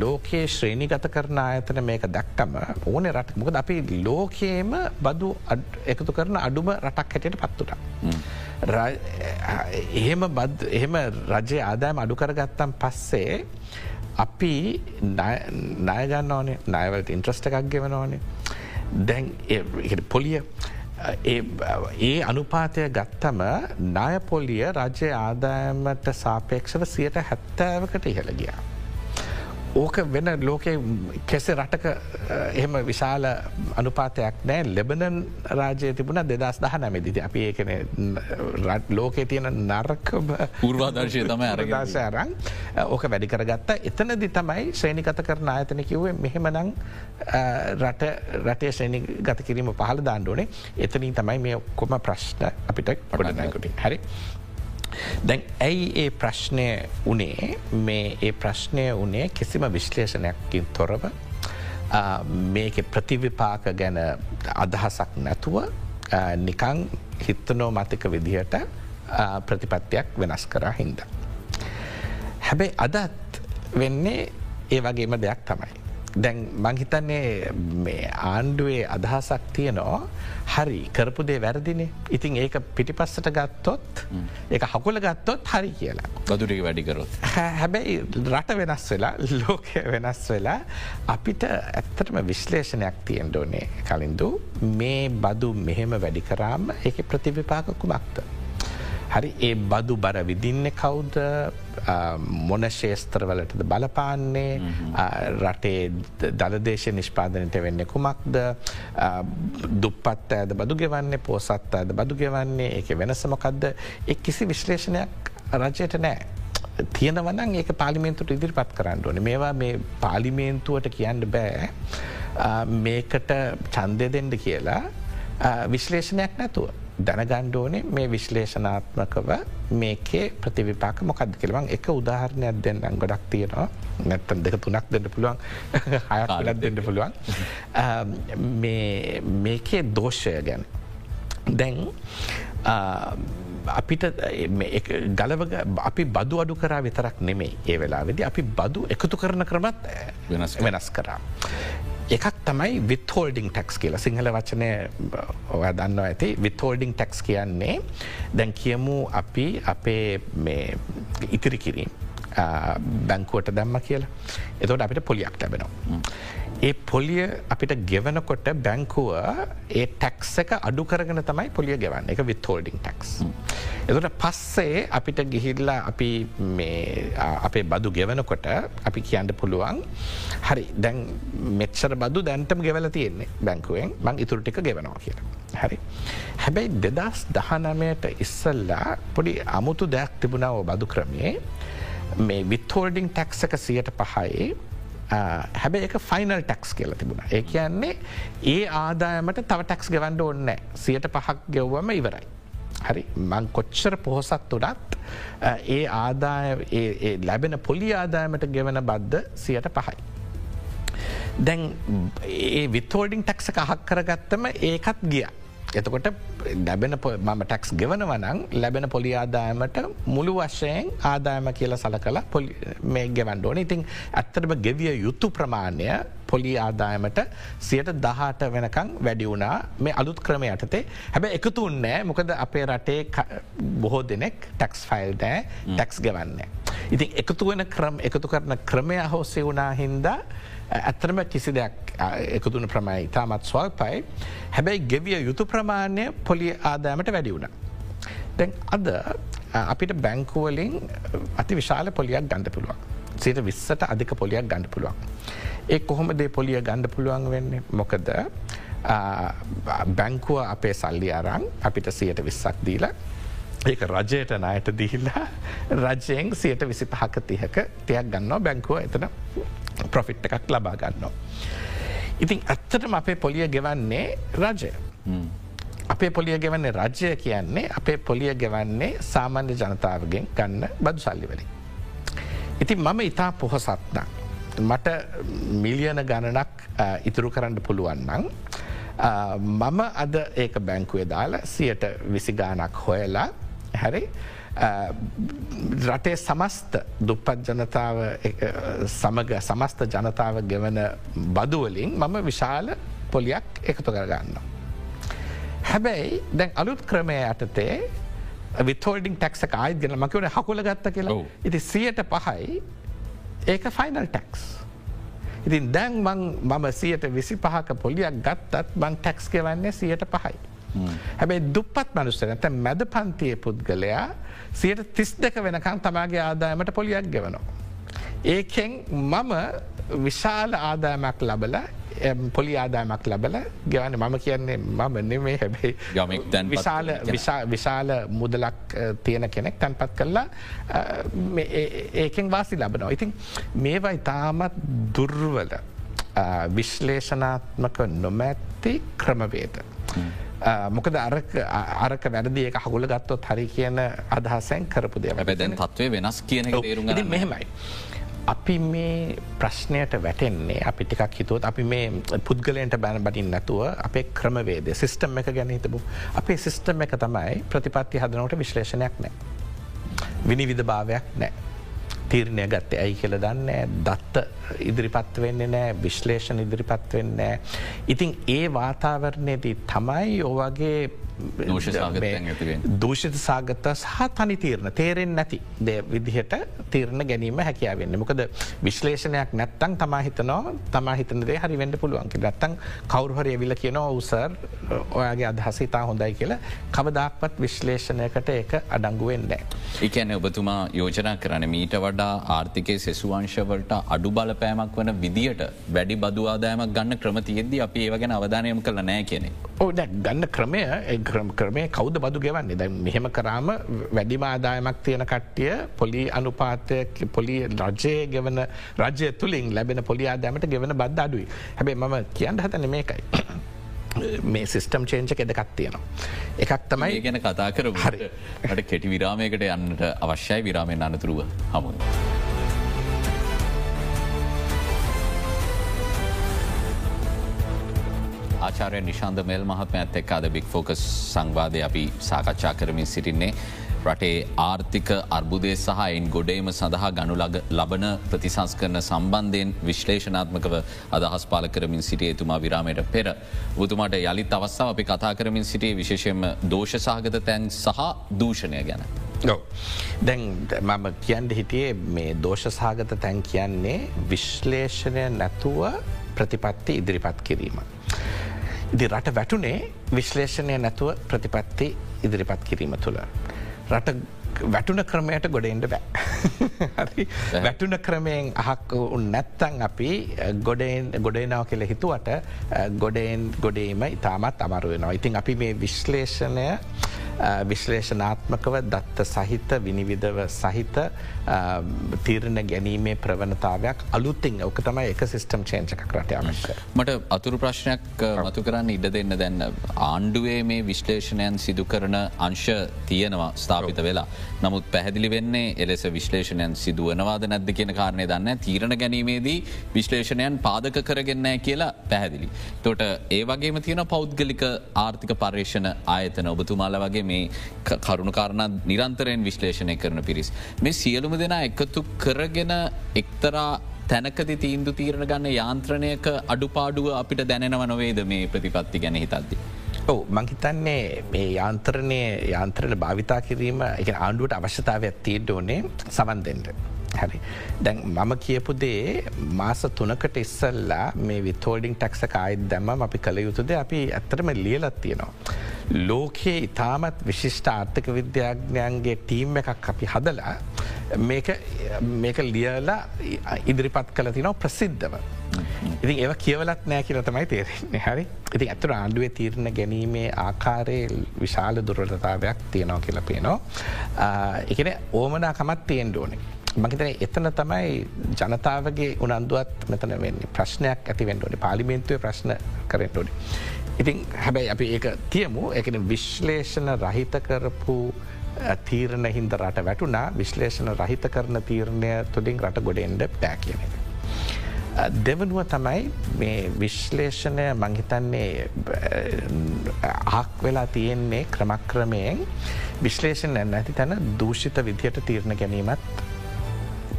ලෝකයේ ශ්‍රේණිගත කරන අයතන මේක දක්ටම ඕන රට මොකද අපි ලෝකයේම බදු එකතු කරන අඩුම රටක් හැටියට පත්තුට. එහෙම බද එහෙම රජය ආදායම අඩු කරගත්තම් පස්සේ අපි නායගන්න ඕනේ නයවලට ඉන්ට්‍රස්ට එකක් ගෙවන ඕනේ දැන් පොලිය ඒ අනුපාතය ගත්තම නායපොලිය රජය ආදායමට සාපේක්ෂව සියට හැත්තෑවකට ඉහළ ගියා. ඕක වෙන ලෝකෙ කෙසේ රටක එහෙම විශාල අනුපාතයක් නෑ ලෙබනන් රාජය තිබුණ දෙදස් දහ නැමදිති අපි ඒකන ලෝකේ තියෙන නර්කම පූර්වාදර්ශය තම අරගශය අරං ඕක වැඩි කරගත්ත. එතනදි තමයි ශ්‍රේණිකත කරන ආයතන කිව්වේ මෙහෙමනං රට රටේ ශ්‍රේණි ගත කිරීම පහල දාණ්ඩුවනේ එතනින් තමයි මේ ඔක්කොම ප්‍රශ්න අපිට පොඩනයකුටින් හරි දැන් ඇයි ඒ ප්‍රශ්නය වනේ මේ ඒ ප්‍රශ්නය වනේ කිසිම විශ්ලේෂණයක්කින් තොරව මේක ප්‍රතිවිපාක ගැන අදහසක් නැතුව නිකං හිත්තනෝ මතික විදිහට ප්‍රතිපත්තියක් වෙනස් කරා හින්ද. හැබැයි අදත් වෙන්නේ ඒ වගේම දෙයක් තමයි. දැන් මංහිතන්නේ මේ ආණ්ඩුවේ අදහසක් තියනෝ හරි කරපු දේ වැරදිනේ ඉතින් ඒක පිටිපස්සට ගත්තොත් ඒ හකුල ගත්තොත් හරි කියලා. ගදුරේ වැඩිකරොත්. හැබැයි රට වෙනස් වෙලා *laughs* ලෝකය වෙනස් වෙලා අපිට ඇත්තටම විශ්ලේෂණයක් තියෙන්ඩෝනේ කලින්දු මේ බදු මෙහෙම වැඩි කරාම ඒක ප්‍රතිවිපාකකුමක්ත. හරි ඒ බදු බර විදින්න කවුද? මොන ශේස්ත්‍රවලටද බලපාන්නේ? රටේ දළදේශ නිෂ්පාදනයට වෙන්න කුමක්ද? දුප්පත් ඇද බදු ගෙවන්නේ? පෝසත් ඇද බදු ගෙවන්නේ? ඒක වෙනසමකක්ද එක් කිසි විශ්ලේෂණයක් රජයට නෑ. තියෙනවනන් ඒක පාලිමේන්තුට ඉදිරිපත් කරන්න ඕන. මේවා මේ පාලිමේන්තුවට කියන්න බෑ. මේකට චන්දය දෙෙන්ඩ කියලා විශ්ලේෂණයක් නැතුව. දැනගණ්ඩෝනේ මේ විශ්ලේෂනාත්මකව මේකේ ප්‍රතිවිපාක මොකක්ද කෙළවන් එක උදාහරණයක් දෙන්න ගොඩක් තියෙනවා. නැත්තන් දෙක තුනක් දෙන්න පුළුවන්. *laughs* හයලත් දෙන්න පුළුවන්. *laughs* මේකේ දෝෂය ගැන. දැන් අපිට ගලව අපි බදු අඩු කරා විතරක් නෙමේ ඒ වෙලා වෙදි අපි බදු එකතු කරන ක්‍රමත් වෙනස් කරා. එකක් තමයි විත්හෝල්ඩිං ටැක්ස් කියලා. සිංහල වචනය ඔය දන්න ඇති. විත්හෝල්ඩිං ටැක්ස් කියන්නේ දැන් කියමු අපි අපේ ඉතිරි කිරීම බැංකුවට දැම්ම කියලා. එතවට අපිට පොලියක් ලැබෙනවා. ඒ පොලිය අපිට ගෙවනකොට බැංකුව ඒ ටැක්ස එක අඩු කරගෙන තමයි පොලිය ගෙවන්න එක විත් හෝල්ඩිං ටක්ස්. එතුට පස්සේ අපිට ගිහිල්ලා අපි අපේ බදු ගෙවනකොට අපි කියන්න පුළුවන් හරි දැන් මෙච්චර බදු දැන්ටම ගෙවල තියෙන්නේ බැංකුවෙන් මං ඉතුරු ටික ගෙවනවා කියලා. හරි. හැබැයි දෙදස් දහනමයට ඉස්සල්ලා පොඩි අමුතු දෙයක් තිබුණාව බදු ක්‍රමේ මේ විත්හෝල්ඩිං ටැක්සක සියට පහයි හැබැ එක ෆයිනල් ටැක්ස් කියල තිබුණ ඒ කියන්නේ ඒ ආදායමට තව ටැක්ස් ගවන්ඩ ඔන්න සියට පහක් ගෙව්වම ඉවරයි. හරි මං කොච්චර පොහොසත් උඩත් ඒ ආදාය ලැබෙන පොලි ආදායමට ගෙවන බද්ධ සියට පහයි. දැන් ඒ විතෝඩිං ටැක්ස අහක් කරගත්තම ඒකත් ගිය. එතකොට ලැබෙන මම ටැක්ස් ගෙවනවනං ලැබෙන පොලි ආදායමට මුළු වශයෙන් ආදායම කියල සල කලා මේ ගෙවන්ඩෝන ඉතින් ඇත්තරම ගෙවිය යුතු ප්‍රමාණය පොලි ආදායමට සියට දහට වෙනකං වැඩි වුණා මේ අලුත් ක්‍රම යටතේ. හැබැ එකතු උන්නෑ මොකද අපේ රටේ බොහෝ දෙනෙක් ටැක්ස් ෆයිල් නෑ ටැක්ස් ගෙවන්නේ. ඉතින් එකතු වෙන ක්‍රම එකතු කරන ක්‍රමය හෝසේ වුණා හින්දා ඇත්තරම කිසි දෙයක් එකතුන ප්‍රමයි ඉතාමත් ස්වල්පයි හැබැයි ගෙවිය යුතු ප්‍රමාණය පොලි ආදායමට වැඩි වුණ. දැන් අද අපිට බැංකුවලින් අති විශාල පොලියක් ගණඩ පුළුවන්. සීට විස්සට අධික පොලියක් ගණඩ පුළුවන්. ඒ කොහොම දේ පොලිය ගණඩ පුළුවන් වෙන්නේ මොකද බැංකුව අපේ සල්ලි අරං අපිට සියට විස්සක් දීලා ඒක රජයට නයට දීලා රජයෙන් සියට විසි පහක තියක තියක් ගන්නවා බැංකුව එතන ප්‍රොෆිට් එකක් ලබා ගන්නවා. ඉතින් ඇත්තටම අපේ පොලිය ගෙවන්නේ රජය. අපේ පොලිය ගෙවන්නේ රජය කියන්නේ අපේ පොලිය ගෙවන්නේ සාමාන්‍ය ජනතාවගෙන් ගන්න බදු සල්ලිවලින්. ඉතින් මම ඉතා පොහොසත්නම්. මට මිලියන ගණනක් ඉතුරු කරන්න පුළුවන්නන්. මම අද ඒක බැංකුවේ දාලා සියට විසිගානක් හොයලා හැරි රටේ සමස්ත දුප්පත් ජනතාව සමග සමස්ත ජනතාව ගෙවන බදුවලින් මම විශාල පොලියක් එකතු කරගන්න. හැබැයි දැන් අලුත් ක්‍රමය යටතේ විතෝල්ඩිං ටක්ස ආයිත් ගෙන මකවන හකුල ගත්ත කියලා ඉති සියට පහයි ඒක ෆයිනල් ටක්ස්. ඉතින් දැන් මම සියට විසි පහක පොලියක් ගත්තත් බං ටැක්ස් ගෙවන්නේ සියට පහයි. හැබැයි දුප්පත් මනුස්ස නැත මැද පන්තිය පුද්ගලයා සියට තිස් දෙක වෙනකං තමාගේ ආදායමට පොලියක් ගෙවනවා. ඒකෙන් මම විශාල ආදායමක් ලබල පොලි ආදායමක් ලබල ගෙවන්න මම කියන්නේ මම නෙමේ හැබයි විශාල විශාල මුදලක් තියෙන කෙනෙක් තැන්පත් කරලා ඒකෙන් වාසි ලබනවා. ඉතින් මේවා ඉතාමත් දුර්වල විශ්ලේෂනාත්මක නොමැත්ති ක්‍රමවේද. මොකද අරක වැරදි එක හගුල ගත්තොත් හරි කියන අදහසැන් කරපු දෙය බැදැන් තත්වේ වෙනස් කියන මෙහෙමයි. අපි මේ ප්‍රශ්නයට වැටෙන්නේ අපි ටිකක් හිතුවත් අපි මේ පුද්ගලයන්ට බැන බටින් නැතුව අපේ ක්‍රමවේද සිිස්ටම් එක ගැන හිතබු අපේ සිිස්ටම් එක තමයි ප්‍රතිපත්ති හදනවට විශ්ලේෂණයක් නෑ. විනිවිධ භාවයක් නෑ. තීරණය ගත්තේ ඇයි කියල දන්න දත්ත ඉදිරිපත් වෙන්නේ නෑ විශ්ලේෂණ ඉදිරිපත් වෙන්නේ. ඉතින් ඒ වාතාවරණයදී තමයි ඕවගේ දූෂිත සාගත සහ තනි තීරණ. තේරෙන් නැති දේ විදිහට තීරණ ගැනීම හැකියාවන්න මොකද විශ්ලේෂණයක් නැත්තං තමාහිතනෝ තමාහිතනදේ හරි වෙන්ඩ පුළුවන්ක නැත්තං කවරුහරය විල කියන ඔවසර් ඔයාගේ අදහස ඉතා හොඳයි කියලා. කවදක්වත් විශ්ලේෂණයකට ඒක අඩංගුවෙන්ඩ. එකන ඔබතුමා යෝජනා කරන මීට වඩා ආර්ථිකය සෙසුවංශවලට අඩු බලපෑමක් වන විදිට වැඩි බදවාදායමක් ගන්න ක්‍රම තියෙද්දි අපි ඒවගෙන අවධානයම කළ නෑ කියනෙ. ඕ ගන්න ක්‍රමය ක්‍රම කෞද බදු ගෙවන්නේ දැ මෙහෙම කරාම වැඩිම ආදායමක් තියෙන කට්ටිය පොලි අනුපාතය පොලි රජය ගෙවන රජය තුළින් ලැබෙන පොලි ආදෑමට ගෙවන බද්ධ අඩුයි හැබේ මම කියන්න හතන මේකයි. *coughs* මේ සිිස්ටම් චේංච එදකත් තියෙනවා. එකක් තමයි ගැන කතා කර හරිට කෙටි විරාමයකට යන්නට අවශ්‍යයි විරාමයෙන් අනතුරුව හමුණ. ආචාරය නිශාන්ද මෙල් මහත්ම ඇත් එක් අද බික් ෆෝකස් සංවාධය අපි සාකච්ඡා කරමින් සිටින්නේ. රටේ ආර්ථික අර්බුදය සහයින් ගොඩේම සඳහා ගනු ලබන ප්‍රතිසංස් කරන සම්බන්ධයෙන් විශ්ලේෂනාත්මකව අදහස් පාල කරමින් සිටිය තුමා විරාමයට පෙර. බුතුමාට යළිත් අවස්ථාව අපි කතා කරමින් සිටිය විශේෂයෙන්ම දෝෂ සහගත තැන් සහ දූෂණය ගැන. දැන් මම කියන්ට හිටියේ මේ දෝෂ සහගත තැන් කියන්නේ විශ්ලේෂණය නැතුව ප්‍රතිපත්ති ඉදිරිපත් කිරීම. ඉදි රට වැටුනේ විශ්ලේෂණය නැතුව ප්‍රතිපත්ති ඉදිරිපත් කිරීම තුළ. රට වැටුන ක්‍රමයට ගොඩෙන්ට බෑ. *laughs* වැටුන ක්‍රමයෙන් අහක් නැත්තන් අපි ගොඩෙන් ගොඩේනාව කෙළ හිතුවට ගොඩෙන් ගොඩේම ඉතාමත් අමරුවෙනවා. ඉතින් අපි මේ විශ්ලේෂණය විශ්ලේෂනාත්මකව දත්ත සහිත විනිවිධව සහිත තීරණ ගැනීමේ ප්‍රවණතාවයක් අලුත්තිං ඕක තමයි එක සිස්ටම් චේන්චක කරට අවශ්‍ය. මට අතුරු ප්‍රශ්නයක් මතු කරන්න ඉඩ දෙන්න දැන්න ආණ්ඩුවේ මේ විශ්ලේෂණයන් සිදු කරන අංශ තියෙනවා ස්ථාපිත වෙලා. නමුත් පැහැදිලි වෙන්නේ එලෙස විශ්ලේෂණයන් සිදුවනවාද නැද්ද කියන කාරණය දන්න තීරණ ගැනීමේදී විශ්ලේෂණයන් පාදක කරගන්නෑ කියලා පැහැදිලි. තොට ඒ වගේම තියෙන පෞද්ගලික ආර්ථික පර්යේෂණ ආයතන ඔබතුමාල වගේ මේ කරුණුකාරණ නිරන්තරයෙන් විශ්ලේෂණය කරන පිරිස්. මේ සියලුම දෙනා එකතු කරගෙන එක්තරා තැනකති තීන්දු තීරණ ගන්න යාන්ත්‍රණයක අඩුපාඩුව අපිට දැනෙනව නොවේද මේ ප්‍රතිපත්ති ගැන හිතද්දි. ඔව මංහිතන්නේ මේ යාන්ත්‍රණය යාන්ත්‍රණ භාවිතා කිරීම එක ආණ්ඩුවට අවශ්‍යතාවයක් තිීඩ ඕනේ සවන් දෙෙන්ට. හරි දැන් මම කියපු දේ මාස තුනකට ඉස්සල්ලා මේ විතෝඩිං ටක්ස කායිත් දැම අපි කළ යුතුද අපි ඇත්තරම ලියලත් තියෙනවා. ලෝකයේ ඉතාමත් විශිෂ්ට ආර්ථක විද්‍යාඥයන්ගේ ටීම් එකක් අපි හදලා මේක ලියලා ඉදිරිපත් කළ තිනව ප්‍රසිද්ධව. ඉතින් ඒව කියවලත් නෑ කියල තමයි තේරෙන්නේ හරි ඉතින් ඇතුර ආණ්ඩුවේ තීරණ ගැනීමේ ආකාරයේ විශාල දුරලතාවයක් තියෙනවා කියල පේනවා. එකන ඕමනා කමත් තියෙන් ඕනේ. මහිතන එතන තමයි ජනතාවගේ උනන්දුවත් මෙතන වෙන්නේ. ප්‍රශ්නයක් ඇති වෙන්ඩෝනි පාලිමේන්තුව ප්‍රශ්න කරෙන්ටෝනි. ඉතින් හැබැයි අපි ඒක තියමු එකන විශ්ලේෂණ රහිත කරපු තීරණ හින්ද රට වැටුනා විශ්ලේෂණ රහිත කරන තීරණය තුළින් රට ගොඩෙන්ඩ පෑ කියන එක. දෙවනුව තමයි මේ විශ්ලේෂණය මංහිතන්නේ ආක් වෙලා තියෙන්නේ ක්‍රමක්‍රමයෙන්. විශ්ලේෂණ නැති තැන දූෂිත විදියට තීරණ ගැනීමත්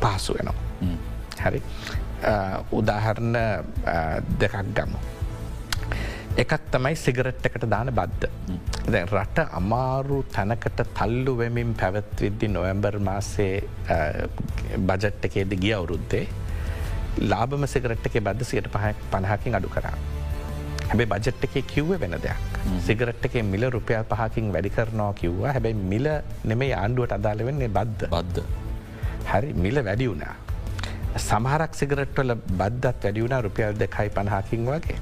පහසු වෙනවා. හරි උදාහරණ දෙකක් ගම්මු. එකක් තමයි සිගරට් එකට දාන බද්ධ. දැ රට අමාරු තැනකට තල්ලු වෙමින් පැවැත්විද්දි නොවැම්බර් මාසේ බජට් එකේද ගිය අවුරුද්දේ ලාබම සිගරට් එක බද්ධ සියට පහක් පණහකින් අඩු කරා. හැබයි බජට් එකේ කිව්ව වෙන දෙයක්. සිගරට් එකේ මිල රුපියල් පහකින් වැඩි කරනවා කිව්වා හැබැයි මිල නෙමේ ආණ්ඩුවට අදාළ වෙන්නේ බද්ධ බද්ධ. හරි මිල වැඩි වුණා. සමහරක් සිගරට්වල බද්ධත් වැඩියුණ රුපියල් දෙකයි පණහකින් වගේ.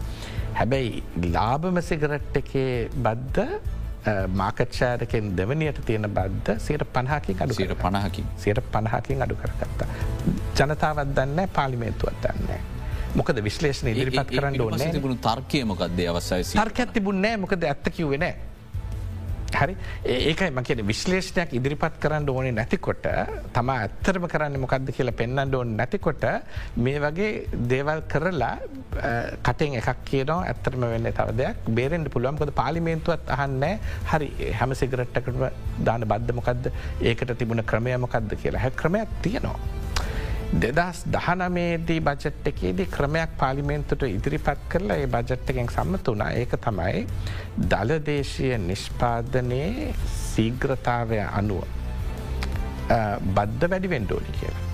හැබැයි ලාබම සිගරට් එකේ බද්ධ මාකච්ඡාරකෙන් දෙවනියට තියෙන බද්ධ සයට පණහකින් අඩු සයට පණහකින් සයට පණහකින් අඩු කරගත්තා. ජනතාවත් දන්න පාලිමේන්තුවත් දන්නේ. මොකද විශ්ලේෂණ ඉදිරිපත් කරන්න ඕනේ තිබුණු තර්කයමකක්ද අවසයි තර්ක ඇතිබුන්නෑ මොකද ඇත්ත කිව්වෙනෑ හරි. ඒකයි මකෙන විශ්ලේෂණයක් ඉදිරිපත් කරන්න ඕනේ නැතිකොට තම ඇත්තරම කරන්න මොකක්ද කියලා පෙන්න්නට ඕන නැතිකොට මේ වගේ දේවල් කරලා කටෙන් එකක් කියනවා ඇත්තරම වෙන්න තව දෙයක්. බේරෙන්ට පුළුවන්කොද පාලිමේන්තුවත් අහන්න හරි හැම සිගරට්ටකටම දාන බද්ධමොකක්ද ඒකට තිබුණ ක්‍රමය මොකක්ද කියලා. හැ ක්‍රමයක් තියෙනවා. දෙදස් දහනමේදී බජට් එකේදී ක්‍රමයක් පාලිමෙන්තුට ඉදිරිපත් කරලා ඒ බජට් එකෙන් සම්මත වනා ඒක තමයි දළදේශය නිෂ්පාදනයේ සීග්‍රතාවය අනුව බද්ධ වැඩි වෙන්ඩෝනි කියලා.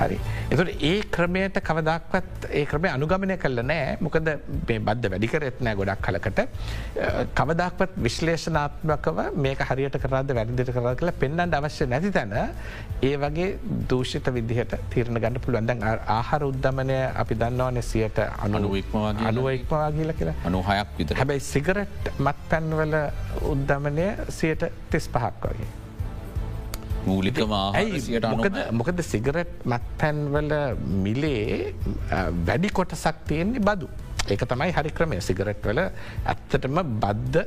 හරි. එතුට ඒ ක්‍රමයට කවදක්වත් ඒ ක්‍රමය අනුගමනය කල්ල නෑ මොකද මේ බද්ධ වැඩිකරෙත් නෑ ගොඩක් කලකට. කවදක්වත් විශ්ලේෂනාත්මකව මේක හරියට කරද වැඩිදිට කර කළ පෙන්න්නට අවශ්‍ය නැති තැන ඒ වගේ දූෂිත විදිහට තීරණ ගන්න පුළුවන්දන් ආහාර උද්ධමනය අපි දන්නවාන සියට අනුවක්මවා අනුව ඉක්මවා කියල. කියලා අනුහයක් විත හැබැයි සිගරට් මත් පැන්වල උද්ධමනය සියට තිස් පහක් වගේ. මූලිකම මොකද සිගරට් මත් පැන්වල මිලේ වැඩි කොටසක් තියෙන්නේ බදු. ඒක තමයි හරි ක්‍රමය සිගරට් වල ඇත්තටම බද්ධ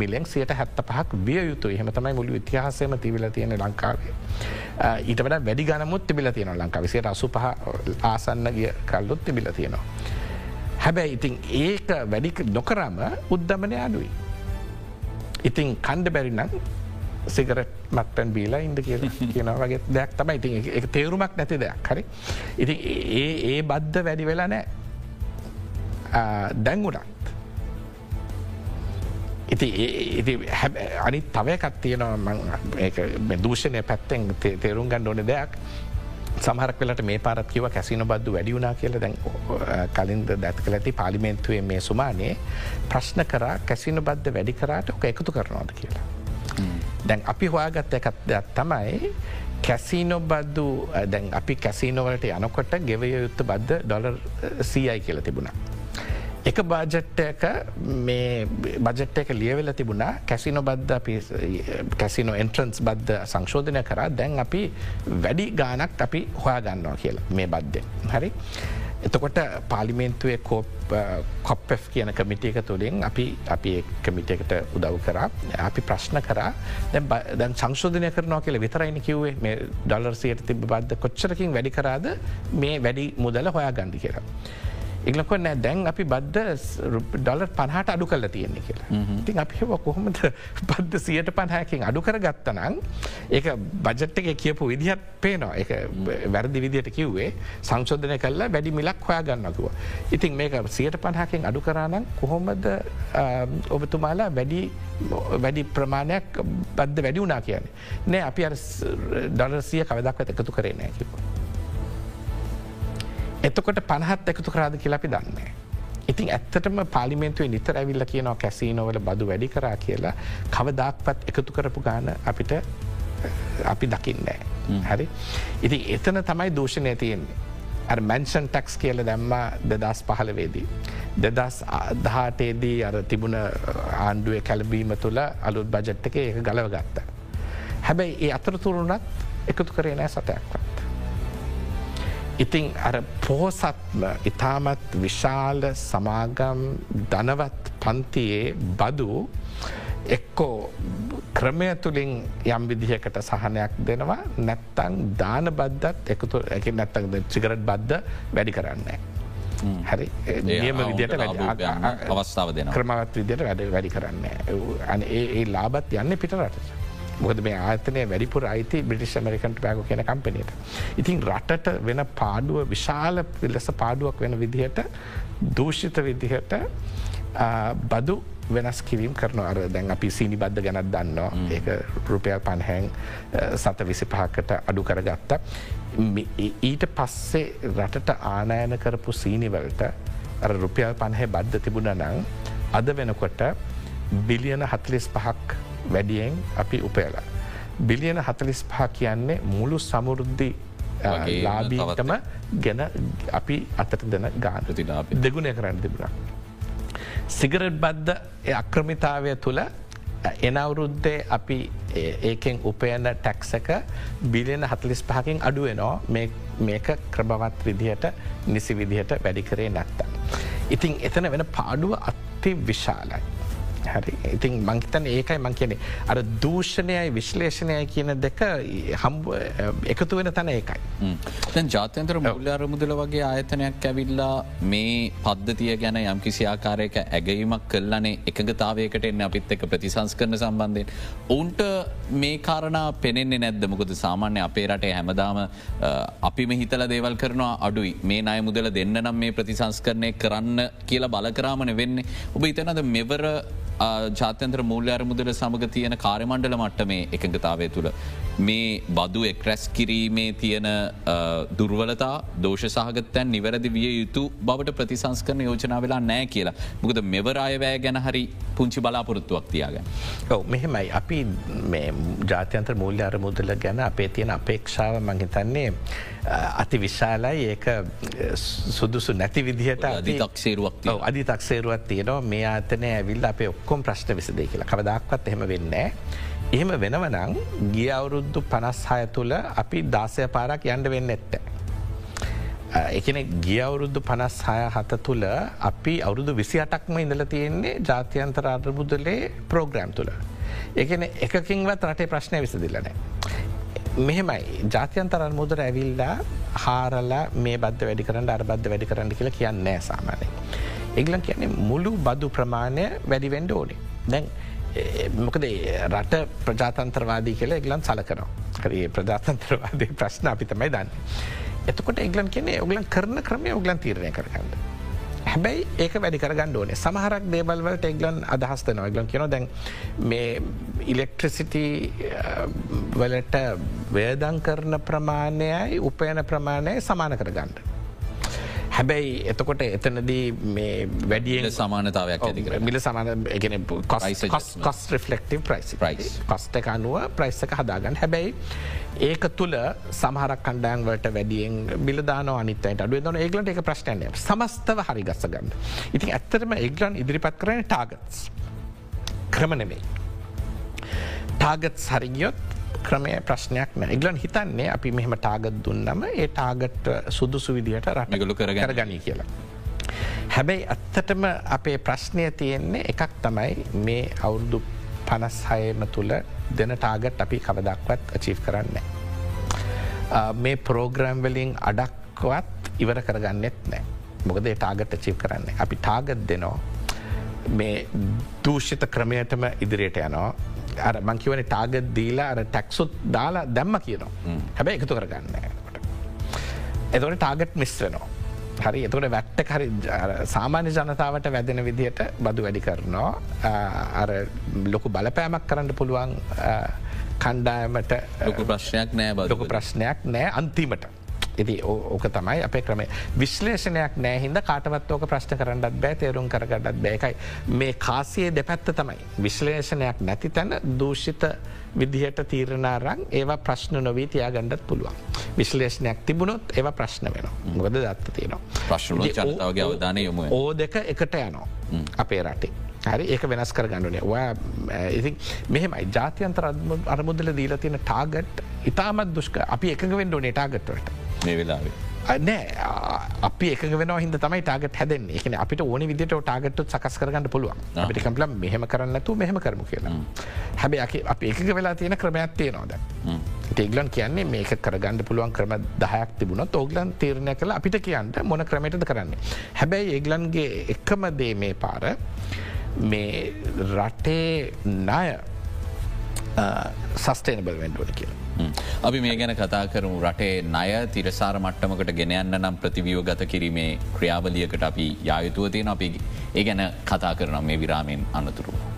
මිලෙන් සියට හැත්ත පහක් විය යුතු එහෙම තමයි මුළු ඉතිහාසයම තිබිල තියෙන ලංකාවේ. ඊට වඩ වැඩි ගනමුත් තිබිල තියෙන ලංකා විසියට අසු පහ ආසන්න ගිය කල්ලුත් තිබිල තියෙනවා. හැබැයි ඉතින් ඒක වැඩි නොකරම උද්ධමනය අඩුයි. ඉතින් කණ්ඩ බැරිනම් සිගරට් මත්පැන් බීලා ඉද කිය කියන වගේ දෙයක් තමයි. ඉති එක තේරුමක් නැති දෙයක්. හරි? ඉති ඒ ඒ බද්ධ වැඩි වෙලා නෑ දැංගුණත් ඉති ඉති අනි තවයකත් තියෙනවා දූෂණය පැත්තෙන් තේරුම් ගන්න ඕන දෙයක්. සමහරක් වෙලට මේ පාරත් කිව කැසින බද්දු වැඩියුනා කියල. දැන් කලින්ද දැත් කළ. ඇති පාලිමෙන්තුවේ මේ සුමානයේ ප්‍රශ්න කරා කැසින බද්ධ වැඩි කරාට ඕක එකතු කරනවාද කියලා. දැන් අපි හොයාගත්ත එකත් දෙයක් තමයි කැසිනො බද්දු දැන් අපි කැසිනොවලට යනකොට ගෙවය යුත්ත බද්ධ ඩොලර් සීයි කියල තිබුණා. එක බාජට්ටයක මේ බජට් එක ලියවෙල තිබුණා කැසිනො බද්ධ අපි කැසිනෝ එන්ට්‍රන්ස් බද්ධ සංශෝධනය කරා දැන් අපි වැඩි ගානක් අපි හොයා ගන්නවා කියලා මේ බද්ධය. හරි. එතකොට පාලිමෙන්තුවේ කෝප් කොප් කියන කමිටියක තුළින් අපි අපි කමිටකට උදව් කරා. අපි ප්‍රශ්න කරා. දැන් සංශෝධනය කරනවා කියල විතරයිනි කිව්වේ. මේ ඩොලර්සියට තිබ බද්ධ කොච්චරකින් වැඩි කරාද? මේ වැඩි මුදල හොයා ගණඩි කියලා. එක්ලකො නෑ දැන් අපි බද්ධ ඩොලර් පහට අඩු කල තියෙන්නේ කියලා ඉතින් අපි කොහොමද බද්ධ සියට පණහයකින් අඩු කර ගත්තනං ඒක බජට් එක කියපු විදිහත් පේනවා එක වැරදි විදියට කිව්වේ සංශෝධනය කල්ලා වැඩි මිලක් හොයා ගන්නකුව. ඉතින් මේක සියට පණහකින් අඩු කරානන් කොහොමද ඔබතුමාලා වැඩි වැඩි ප්‍රමාණයක් බද්ධ වැඩි වුනා කියන්නේ. නෑ අපි ඩොලර්සිය කවදක් එකතු කරේ නෑ කිවවා. එතකොට පණහත් එකතු කරාද කියලපි දන්නේ. ඉතින් ඇත්තටම පාලිමෙන්තුවේ නිතර ඇවිල්ල කියනවා කැසිනෝවල බදු වැඩි කරා කියලා කවදක්පත් එකතු කරපු ගාන අපිට අපි දකින්නෑ. හරි. ඉති එතන තමයි දූෂණය තියෙන්නේ. මැන්ෂන් ටක්ස් කියල දැම්ම දෙදස් පහළවේදී. දෙදස් දහටේදී අර තිබුණ ආණ්ඩුවේ කැලබීම තුළ අලුත් බජට් එක ඒක ගලව ගත්ත. හැබැයි ඒ අතරතුරුණත් එකතු කරේ නෑ සතයක්වත්. ඉතිං අර පෝසත්ම ඉතාමත් විශාල සමාගම් ධනවත් පන්තියේ බදු එක්කෝ ක්‍රමය තුළින් යම් විදිහකට සහනයක් දෙනවා නැත්තං දාන බද්ධත් එකතු එක නැත්තක් චිකරට් බද්ධ වැඩි කරන්නේ. හරි නියම විදියට අවස්ථාව දෙන ක්‍රමවත් විදියට වැඩ වැඩි කරන්න. අන ඒ ලාබත් යන්න පිටරට. මොකද මේ ආතනය වැඩිපුර අයිති බ්‍රිටිෂ් මරිකන්ට බෑග කියන කම්පනයට. ඉතින් රටට වෙන පාඩුව විශාල පිල්ලෙස පාඩුවක් වෙන විදිහට දූෂිත විදිහට බදු වෙනස් කිරීම් කරන අර දැන් අපි සීනි බද්ධ ගැනත් දන්නවා ඒක රුපියල් පන්හැන් සත විසි පහකට අඩු කරගත්ත. ඊට පස්සේ රටට ආනයන කරපු සීනිවලට රුපියල් පන්හැ බද්ධ තිබුණ නං අද වෙනකොට බිලියන හතලිස් පහක් වැඩියෙන් අපි උපයලා. බිලියන හතලිස් පහ කියන්නේ මුළු සමුරුද්ධි ලාබීටම ගැන අපි අතට දෙන ගාන දෙගුණය කරන්න තිබුණ. සිගරට් බද්ධ අක්‍රමිතාවය තුළ එනවුරුද්දේ අපි ඒකෙන් උපයන ටැක්සක බිලියන හතලිස් පහකින් අඩුවනෝ මේක ක්‍රබවත් විදිහට නිසි විදිහට වැඩි කරේ නැත්ත. ඉතින් එතන වෙන පාඩුව අත්ති විශාලයි. හරි. ඉතින් මංහිතන ඒකයි මං කියනෙ අර දූෂණයයි විශ්ලේෂණය කියන දෙක හම්බ එකතු වෙන තැන ඒකයි. දැන් ජාත්‍යන්තර මුල්ල අරමුදල වගේ ආයතනයක් ඇවිල්ලා මේ පද්ධතිය ගැන යම් කිසි ආකාරයක ඇගීමක් කල්ලනේ එකගතාවයකට එන්න අපිත් එක ප්‍රතිසංස් කරන සම්බන්ධයෙන්. ඔවුන්ට මේ කාරණ පෙනෙන්නේ නැද්ද? මොකද සාමාන්‍ය අපේ රටේ හැමදාම අපිම හිතල දේවල් කරනවා අඩුයි. මේ අය මුදල දෙන්න නම් මේ ප්‍රතිසංස් කරණය කරන්න කියලා බලකරාමන වෙන්නේ ඔබ ඉතනද මෙවර ජාත්‍යන්ත්‍ර මූල්්‍යාර මුදල සමඟ තියෙන කාරමණ්ඩල මට්ට මේ එකඟතාවය තුළ. මේ බදු එක්රැස් කිරීමේ තියෙන දුර්වලතා දෝෂ සහගතැන් නිවැරදි විය යුතු බවට ප්‍රතිසංස්කරන යෝජනා වෙලා නෑ කියලා මුකද මෙවරායවෑ ගැන හරි පුංචි බලාපොරොත්තුවක් තියාග. ඔව මෙහෙමයි අපි ජාත්‍යන්ත්‍ර මූල්්‍යාර මුදල ගැන අපේ තියෙන අපේක්ෂාව මංහිතන්නේ අති විශාලයි ඒක සුදුසු නැති විදිහට අධිතක්සේරුවක් අධි තක්සේරුවත් තියෙනවා මේ ආතනය ඇවිල් අපේ ඔක්කොම් ප්‍රශ්න විසදේ කියලා කවදක්වත් එහෙම වෙන්න. එහෙම වෙනවනං ගිය අවුරුද්දු පනස්හය තුළ අපි දාසය පාරක් යන්ඩ වෙන්න ඇත්ත. එකන ගිය අවුරුද්ධ පනස් හය හත තුළ අපි අවුරුදු විසි අටක්ම ඉඳල තියෙන්නේ ජාතියන්තර අර්බුදලේ ප්‍රෝග්‍රෑම් තුළ. එකන එකකින්වත් රටේ ප්‍රශ්නය විසදිලනෑ. මෙහෙමයි ජාතියන්තර අර්මුදර ඇවිල්ලා හාරලා මේ බද්ධ වැඩි කරන්න අර්බද්ධ වැඩි කරන්න කියලා කියන්නෑ සාමානය. එගලන් කියන්නේ මුළු බදු ප්‍රමාණය වැඩිවෙන්ඩ ඕනේ. දැන් මොකද රට ප්‍රජාතන්ත්‍රවාදී කියල එගලන් සලකනවා. කරේ ප්‍රජාතන්ත්‍රවාදය ප්‍රශ්න අපි තමයි දන්න. එතකොට එගලන් කියන්නේ ඔගලන් කරන ක්‍රමය ඔගලන් තීරණය කරගන්න. හැබැයි ඒක වැඩි කරගන්න ඕනේ සමහරක් දේබල්වලට එක්ලන් අදහස්තන ගලන් කියන දැන් මේ ඉලෙක්ට්‍රසිට වලට වේදන් කරන ප්‍රමාණයයි උපයන ප්‍රමාණය සමාන කරගන්නඩ. හැබැයි එතකොට එතනදී මේ වැඩියෙන් සමානතාවයක් මිල සමාන කොස් රිෆලෙක්ටව ප්‍රයිස් කොස්ට එක අනුව ප්‍රයිස්සක හදාගන්න. හැබැයි ඒක තුළ සමහරක් කණ්ඩෑන් වලට වැඩියෙන් බිලදාන අනිතයට අඩුව දන ඒගලට එක ප්‍රශ්නය සමස්තව හරි ගස්සගන්න. ඉතින් ඇත්තරම ඒගලන් ඉදිරිපත් කරන ටාගත්ස් ක්‍රම නෙමෙයි. ටාගත් හරිගියොත් ක්‍රමය ප්‍රශ්නයක් නෑ. ඉගලන් හිතන්නේ අපි මෙහෙම ටාගත් දුන්නම ඒ ටාගට් සුදුසු විදිහට රටගලු කරගර ගනී කියලා. හැබැයි ඇත්තටම අපේ ප්‍රශ්නය තියෙන්නේ එකක් තමයි මේ අවුරුදු පනස් හයම තුළ දෙන ටාගට් අපි කවදක්වත් අචීව් කරන්න. මේ පෝග්‍රම් වලින් අඩක්වත් ඉවර කරගන්නෙත් නෑ. මොකද ටාගට චීව් කරන්න. අපි ටාගත් දෙනවා. මේ දූෂිත ක්‍රමයටම ඉදිරියට යනවා අර මංකිවන ටාගත් දීලා අර ටැක්සුත් දාලා දැම්ම කියනවා හැබැ එකතු කරගන්න. එතවට ටාගට් මිස්වෙනවා. හරි එතුට වැට්ට හරි සාමාන්‍ය ජනතාවට වැදෙන විදිහට බදු වැඩි කරනවා අර ලොකු බලපෑමක් කරන්න පුළුවන් කණ්ඩායමට ලොකු ප්‍රශ්නයක් නෑ ලොකු ප්‍රශ්නයක් නෑ අන්තිමට. ඉති ඕක තමයි අපේ ක්‍රම විශ්ලේෂණයක් නෑහින්ද කාටවත් ඕක ප්‍රශ්න කරන්නත් බෑ තේරුම් කරගටත් බෑකයි මේ කාසියේ දෙපැත්ත තමයි. විශ්ලේෂණයක් නැති තැන දූෂිත විදිහට තීරණාරං ඒවා ප්‍රශ්න නොවී තියාගණ්ඩත් පුළුවන්. විශ්ලේෂණයක් තිබුණොත් ඒව ප්‍රශ්න වෙන ගොද දත්ත තියෙනවා. ප්‍රශ්න ජනතාවගේ අවධානය යොම ඕ දෙක එකට යනවා අපේ රටේ. හරි? ඒක වෙනස් කර ගණඩුනේ ඔයා ඉති මෙහෙමයි. ජාතියන්තර අරමුදල දීල තියෙන ටාගට් ඉතාමත් දුෂ්ක අපි එකඟ වෙන්ඩ නේ ටාගට්වට මේ වෙලාවේ. නෑ. අපි එක වෙන හිද තමයි ටාගට හැදෙන් එකන අපිට ඕනි විදිට ටාගට සකස් කරගන්න පුළුවන්. අපිට කම්පල මෙහම කරන්නතු මෙහම කරමු කියලා. හැබැ අප එක වෙලා තියෙන ක්‍රමයක් තියෙනවාද ටේගලන් කියන්නේ මේක කරගන්න පුළුවන් ක්‍රම දහයක් තිබුණ තෝගලන් තීරණය කළ අපිට කියන්න මොන ක්‍රමයටද කරන්නේ. හැබැයි ඒගලන්ගේ එකම දේ මේ පාර මේ රටේ ණය සස්ටේනබල් වෙන්ඩුවන කියලා අපි මේ ගැන කතා කරමු රටේ ණය තිරසාර මට්ටමකට ගෙනයන්න නම් ප්‍රතිවියෝ ගත කිරීමේ ක්‍රියාවලියකට අපි යායුතුව තියෙන අපි ඒ ගැන කතා කරනම් මේ විරාමෙන් අනතුරුව.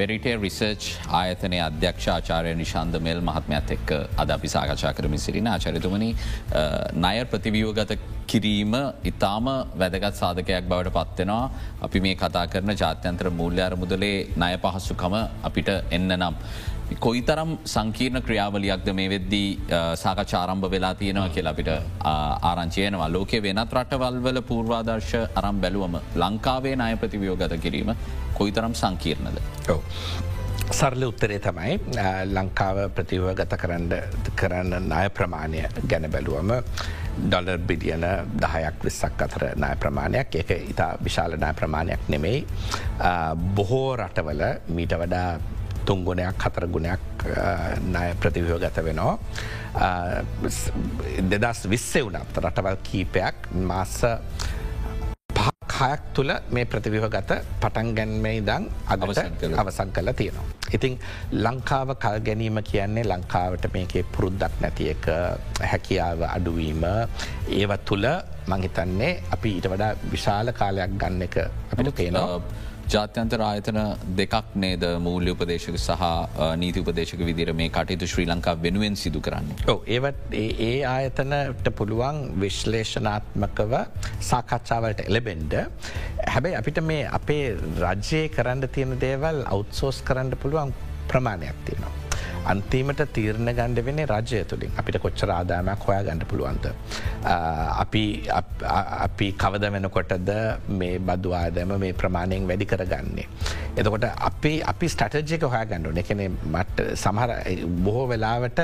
වෙරිටේ රිසර්ච් ආයතනය අධ්‍යක්ෂාචාරය නිශන්ද මෙල් මහත්මයත් එක්ක අද අපි සාකච්ඡා කරමින් සිරින ආචරිතුමනි ණය ප්‍රතිවියෝගත කිරීම ඉතාම වැදගත් සාධකයක් බවට පත්වෙනවා අපි මේ කතා කරන ජාත්‍යන්ත්‍ර මූල්්‍යාර මුදලේ ණය පහසුකම අපිට එන්න නම්. කොයි තරම් සංකීර්ණ ක්‍රියාවලියක්ද මේ වෙද්දී සාකචාරම්භ වෙලා තියෙනවා කියලා අපිට ආරංචයනවා ලෝකේ වෙනත් රටවල්වල පූර්වාදර්ශ අරම් බැලුවම ලංකාවේ ණය ප්‍රතිවියෝගත කිරීම කොයි තරම් සංකීර්ණද. සරල උත්තරේ තමයි ලංකාව ප්‍රතිව ගත කරන්න කරන්න නාය ප්‍රමාණය ගැන බැලුවම ඩොලර් බිලියන දහයක් විස්සක් අතර නාය ප්‍රමාණයක්. එක ඉතා විශාල නාය ප්‍රමාණයක් නෙමෙයි. බොහෝ රටවල මීට වඩා තුංගුණයක් හතර ගුණයක් ණය ප්‍රතිවිව ගත වෙනවා දෙදස් විස්සේ වනත් රටවල් කීපයක් මාස හයක් තුළ මේ ප්‍රතිවිහ ගත පටන් ගැන්මයි දං අගට අවසන් කල තියෙනවා. ඉතිං ලංකාව කල් ගැනීම කියන්නේ ලංකාවට මේකේ පුරුද්දක් නැති එක හැකියාව අඩුවීම ඒව තුළ මංහිතන්නේ අපි ඊට වඩා විශාල කාලයක් ගන්න එක අපිට පේනවා. ජාත්‍යන්තර ආයතන දෙකක් නේද මූල්‍ය උපදේශක සහ නීති උපදේශක විදිර මේ කටයුතු ශ්‍රී ලංකා වෙනුවෙන් සිදු කරන්න. ඒවත් ඒ ආයතනට පුළුවන් විශ්ලේෂනාත්මකව සාකච්ඡාවලට එලබෙන්ඩ හැබැයි අපිට මේ අපේ රජ්‍යය කරන්න තියෙන දේවල් අවුත්සෝස් කරන්න පුළුවන් ප්‍රමාණයක් තියෙනවා. අන්තිමට තීරණ ගණඩ වෙන්නේ රජය තුළින් අපිට කොච්චර ආදාමයක් හොයා ගණඩ පුළුවන්ද. අපි අපි කවද වෙනකොටද මේ බදු ආදම මේ ප්‍රමාණයෙන් වැඩි කරගන්නේ. එතකොට අපි අපි ස්ටටජයක හොයා ගණඩු එකන මට සමහර බොහෝ වෙලාවට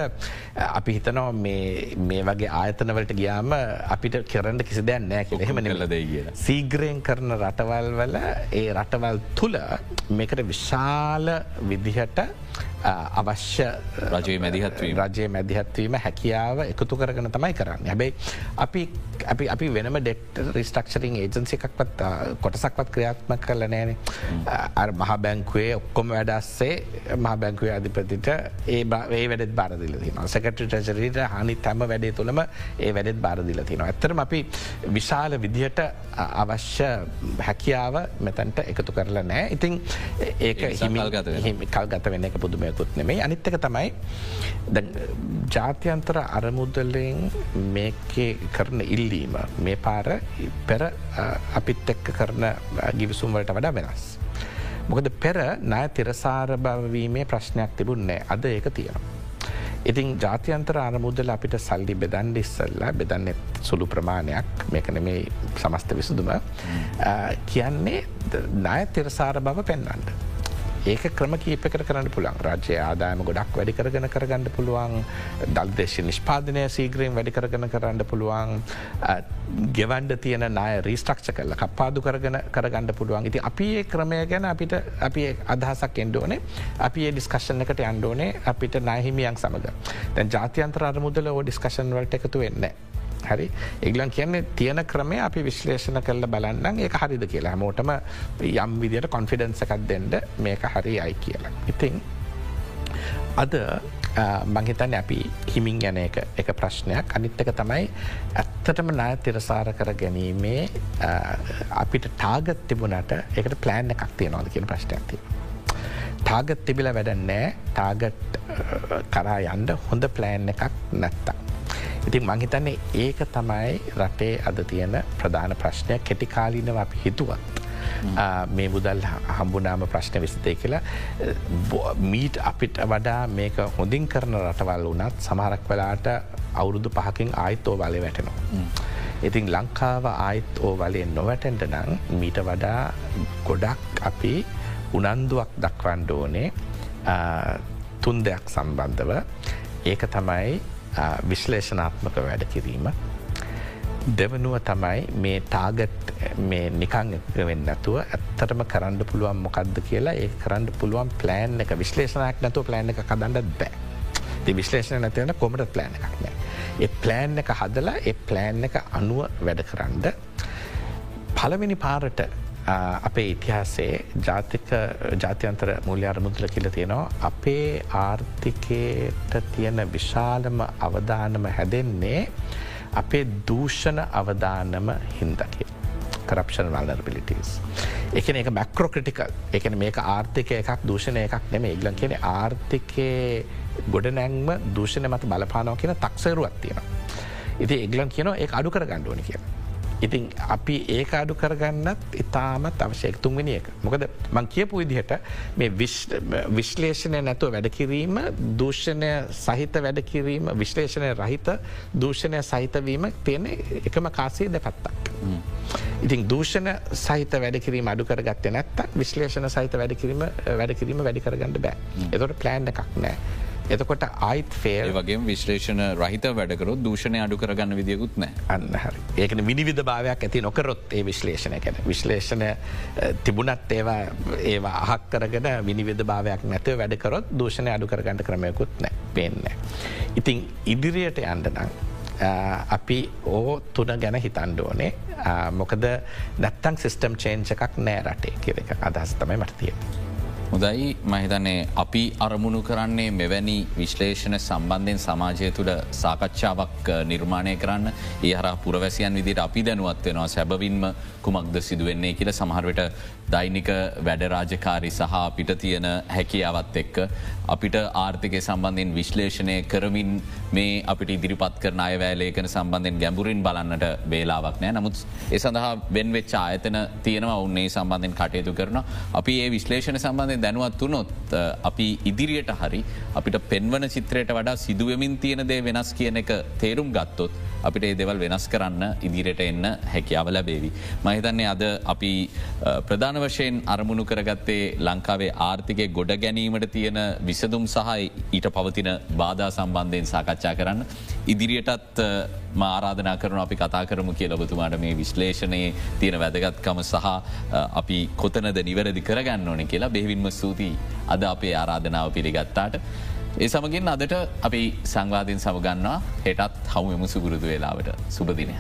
අපි හිතනෝ මේ වගේ ආයතනවලට ගියාම අපිට කරන්න කිසි දැන් නෑ කියල එහෙම නිලද කිය. සීග්‍රයෙන් කරන රටවල් වල ඒ රටවල් තුළ මේකට විශාල විදිහට අවශ්‍ය රජයේ මැදිහත්වීම රජයේ මැදිහත්වීම හැකියාව එකතු කරගන තමයි කරන්න. හැබැයි අපි අපි අපි වෙනම ඩෙක්ට රිස්ටක්ෂරින් ඒජන්සි එකක්වත් කොටසක්වත් ක්‍රියාත්ම කරල නෑන අ මහ බැංකුවේ ඔක්කොම වැඩස්සේ මහ බැංකුවේ අධිපතිට ඒ ඒ වැඩත් බාරදිල තින සකට ටජරීට හනි තැම වැඩේ තුළම ඒ වැඩත් බාරදිල තින ඇතරම අපි විශාල විදිහට අවශ්‍ය හැකියාව මෙතැන්ට එකතු කරලා නෑ ඉතිං ඒක හිමි කල් ගත වෙන එක පුදුමයකුත් නෙමේ අනිත්තක තමයි ජාත්‍යන්තර අරමුදලෙන් මේකේ කරන ඉල්ලීම මේ පාර පෙර අපිත් එක්ක කරන ගිවිසුම්වලට වඩා වෙනස්. මොකද පෙර නය තිරසාර බවවීමේ ප්‍රශ්නයක් තිබුන්නේ අද ඒක තියෙනවා. ඉතින් ජාතියන්තර අරමුදල අපිට සල්ලි බෙදන්ඩ ඉස්සල්ලා බෙදන්න සුළු ප්‍රමාණයක් මේකන මේ සමස්ත විසුදුම කියන්නේ ණය තිරසාර බව පෙන්වන්ට. ඒක ක්‍රම කීපකට කරන්න පුළන් රජය ආදායම ගොඩක් වැඩි කරගෙන කරගන්න පුළුවන්. දල්දේශ නිෂ්පාදනය සීග්‍රීම් වැඩි කරගෙන කරන්න පුළුවන්. ගෙවන්ඩ තියෙන නාය රීස්ටක්ෂ කරල කප්පාදු කරගෙන කරගන්න පුළුවන්. ඉති අපි ඒ ක්‍රමය ගැන අපිට අපි අදහසක් එන්ඩෝනේ අපි ඒ ඩිස්කශන එකට අන්ඩෝනේ අපිට නාහිමියන් සමඟ දැන් ජාතියන්ත්‍ර අරමුදල ඕ ඩිස්කශන් වලට එකතු වෙන්නේ. හරි එගලන් කියන්නේ තියෙන ක්‍රමය අපි විශ්ලේෂණ කරල බලන්න ඒ හරිද කියලා හැමෝටම යම් විදියට කොන්ෆිඩන්ස එකක් දෙන්ඩ මේක හරි අයි කියලා. ඉතිං අද මංහිතන්න අපි හිමින් ගැන එක එක ප්‍රශ්නයක් අනිත්තක තමයි ඇත්තටම නාය තිරසාර කර ගැනීමේ අපිට ටාගත් තිබුණට එකට ප්ලෑන් එකක් තියෙනවාද කියන ප්‍රශ්නයක්ති. ටාගත් තිබිල වැඩන්නෑ ටාගට් කරා යන්ඩ හොඳ ප්ලෑන් එකක් නැත්තා. ඉතින් මංහිතන්නේ ඒක තමයි රටේ අද තියෙන ප්‍රධාන ප්‍රශ්නයක් කෙටිකාලීනව අපි හිතුවත්. මේ මුදල් හම්බුනාම ප්‍රශ්න විසිතය කියලා මීට අපිට වඩා මේක හොඳින් කරන රටවල් වනත් සමහරක් වෙලාට අවුරුදු පහකින් ආයිත් ඕ බලය වැටෙනවා. ඉතින් ලංකාව ආයිත් ඕ වලේ නොවැටෙන්ට නං මීට වඩා ගොඩක් අපි උනන්දුවක් දක්වන්ඩ ඕනේ තුන් දෙයක් සම්බන්ධව ඒක තමයි විශ්ලේෂනාත්මක වැඩ කිරීම. දෙවනුව තමයි මේ ටාගට් මේ නිකං වෙන්න ඇතුව ඇත්තටම කරන්න පුළුවන් මොකක්ද කියලා ඒ කරන්න පුළුවන් ප්ලෑන් එක විශ්ලේෂනයක් නැතුව ප්ලෑන් එක කදන්නත් බෑ. ති විශ්ලේෂණ නැතිවන කොමට ප්ලෑන් එකක් නෑ. ඒ ප්ලෑන් එක හදලා ඒ ප්ලෑන් එක අනුව වැඩ කරන්න පළවෙනි පාරට අපේ ඉතිහාසේ ජාතික ජාත්‍යන්තර මුල්‍ය අරමුදල කියල තියෙනවා අපේ ආර්ථිකයට තියෙන විශාලම අවධානම හැදෙන්නේ අපේ දූෂණ අවධානම හින්දකි. කරප්ෂන් වල්නර්බිලිටස්. එකන එක මැක්‍රෝක්‍රටිකල් එකන මේක ආර්ථික එකක් දූෂණය එකක් නෙම ඉගලන් කියන ආර්ථිකය ගොඩ නැංම දූෂණය මත බලපානව කියන තක්සරුවත් තියෙන. ඉති එගලන් කියන ඒ අඩු කර ගණ්ඩුවනි කියන. ඉතින් අපි ඒක අඩු කරගන්නත් ඉතාමත් අවශ්‍යයක් තුන්වෙනි එක. මොකද මං කියපු විදිහට මේ විශ්ලේෂණය නැතුව වැඩකිරීම දූෂණය සහිත වැඩකිරීම විශ්ලේෂණය රහිත දූෂණය සහිතවීම තියෙන එකම කාසේ දෙපත්තක්. ඉතින් දූෂණ සහිත වැඩකිරීම අඩු කරගත්ත නැත්තක් විශ්ලේෂණ සහිත වැඩකිරීම වැඩකිරීම වැඩි කරගන්න බෑ. එතොට ප්ලෑන්් එකක් නෑ. එතකොට අයිත් ෆේල් වගේ විශ්ලේෂණ රහිත වැඩකරොත් දූෂණය අඩු කරගන්න විදිියකුත් නෑ අන්න හරි. ඒකන විනිවිධ භාවයක් ඇති නොකරොත් ඒ විශ්ලේෂණය කැන විශ්ලේෂණය තිබුණත් ඒවා ඒවා අහක් කරගෙන විනිවිධ භාවයක් නැතව වැඩකරොත් දූෂණය අඩු කරගන්න ක්‍රමයකුත් නෑ පෙන්න. ඉතිං ඉදිරියට යන්ඩනං අපි ඕ තුන ගැන හිතන්ඩෝනේ මොකද නැත්තං සිිස්ටම් චේන්ච එකක් නෑ රටේ කිව එක. අදහස් තමයි මටතිය. හොදයි මහිතන්නේ අපි අරමුණු කරන්නේ මෙවැනි විශ්ලේෂණ සම්බන්ධයෙන් සමාජය තුළ සාකච්ඡාවක් නිර්මාණය කරන්න. ඒ හර පුරවැසියන් විදිට අපි දැනුවත් වෙනවා. සැබවින්ම කුමක්ද සිදුවෙන්නේ කියල සමහරවට දෛනික වැඩරාජකාරි සහ අපිට තියෙන හැකියාවත් එක්ක අපිට ආර්ථිකය සම්බන්ධයෙන් විශ්ලේෂණය කරමින් මේ අපිට ඉදිරිපත් කරන අයවෑලේකන සම්බන්ධයෙන් ගැඹුරින් බලන්නට බේලාවක් නෑ. නමුත් ඒ සඳහා බෙන්වෙච්ච ආයතන තියෙනවා. උන්නේ සම්බන්ධයෙන් කටයුතු කරන අපි ඒ විශ්ලේෂණ සම්බන්ධය සම්බන්ධය දැනුවත් වනොත් අපි ඉදිරියට හරි අපිට පෙන්වන චිත්‍රයට වඩා සිදුවමින් තියෙන දේ වෙනස් කියන එක තේරුම් ගත්තොත් අපිට ඒ දෙවල් වෙනස් කරන්න ඉදිරියට එන්න හැකියාව ලැබේවි. මහිතන්නේ අද අපි ප්‍රධාන වශයෙන් අරමුණු කරගත්තේ ලංකාවේ ආර්ථිකය ගොඩ ගැනීමට තියෙන විසදුම් සහයි ඊට පවතින බාධා සම්බන්ධයෙන් සාකච්ඡා කරන්න. ඉදිරියටත් මාරාධනා කරන අපි කතා කරමු කිය ලබතුමාට මේ විශ්ලේෂණයේ තියෙන වැදගත්කම සහ අපි කොතනද නිවැරදි කරගන්න ඕන කියලා බෙහිවින්ම සූතියි අද අපේ ආරාධනාව පිළිගත්තාට. ඒ සමගින් අදට අපි සංවාධීන් සමගන්නවා හෙටත් හමුුවමු සුගුරුදු වෙලාවට සුපදිනය.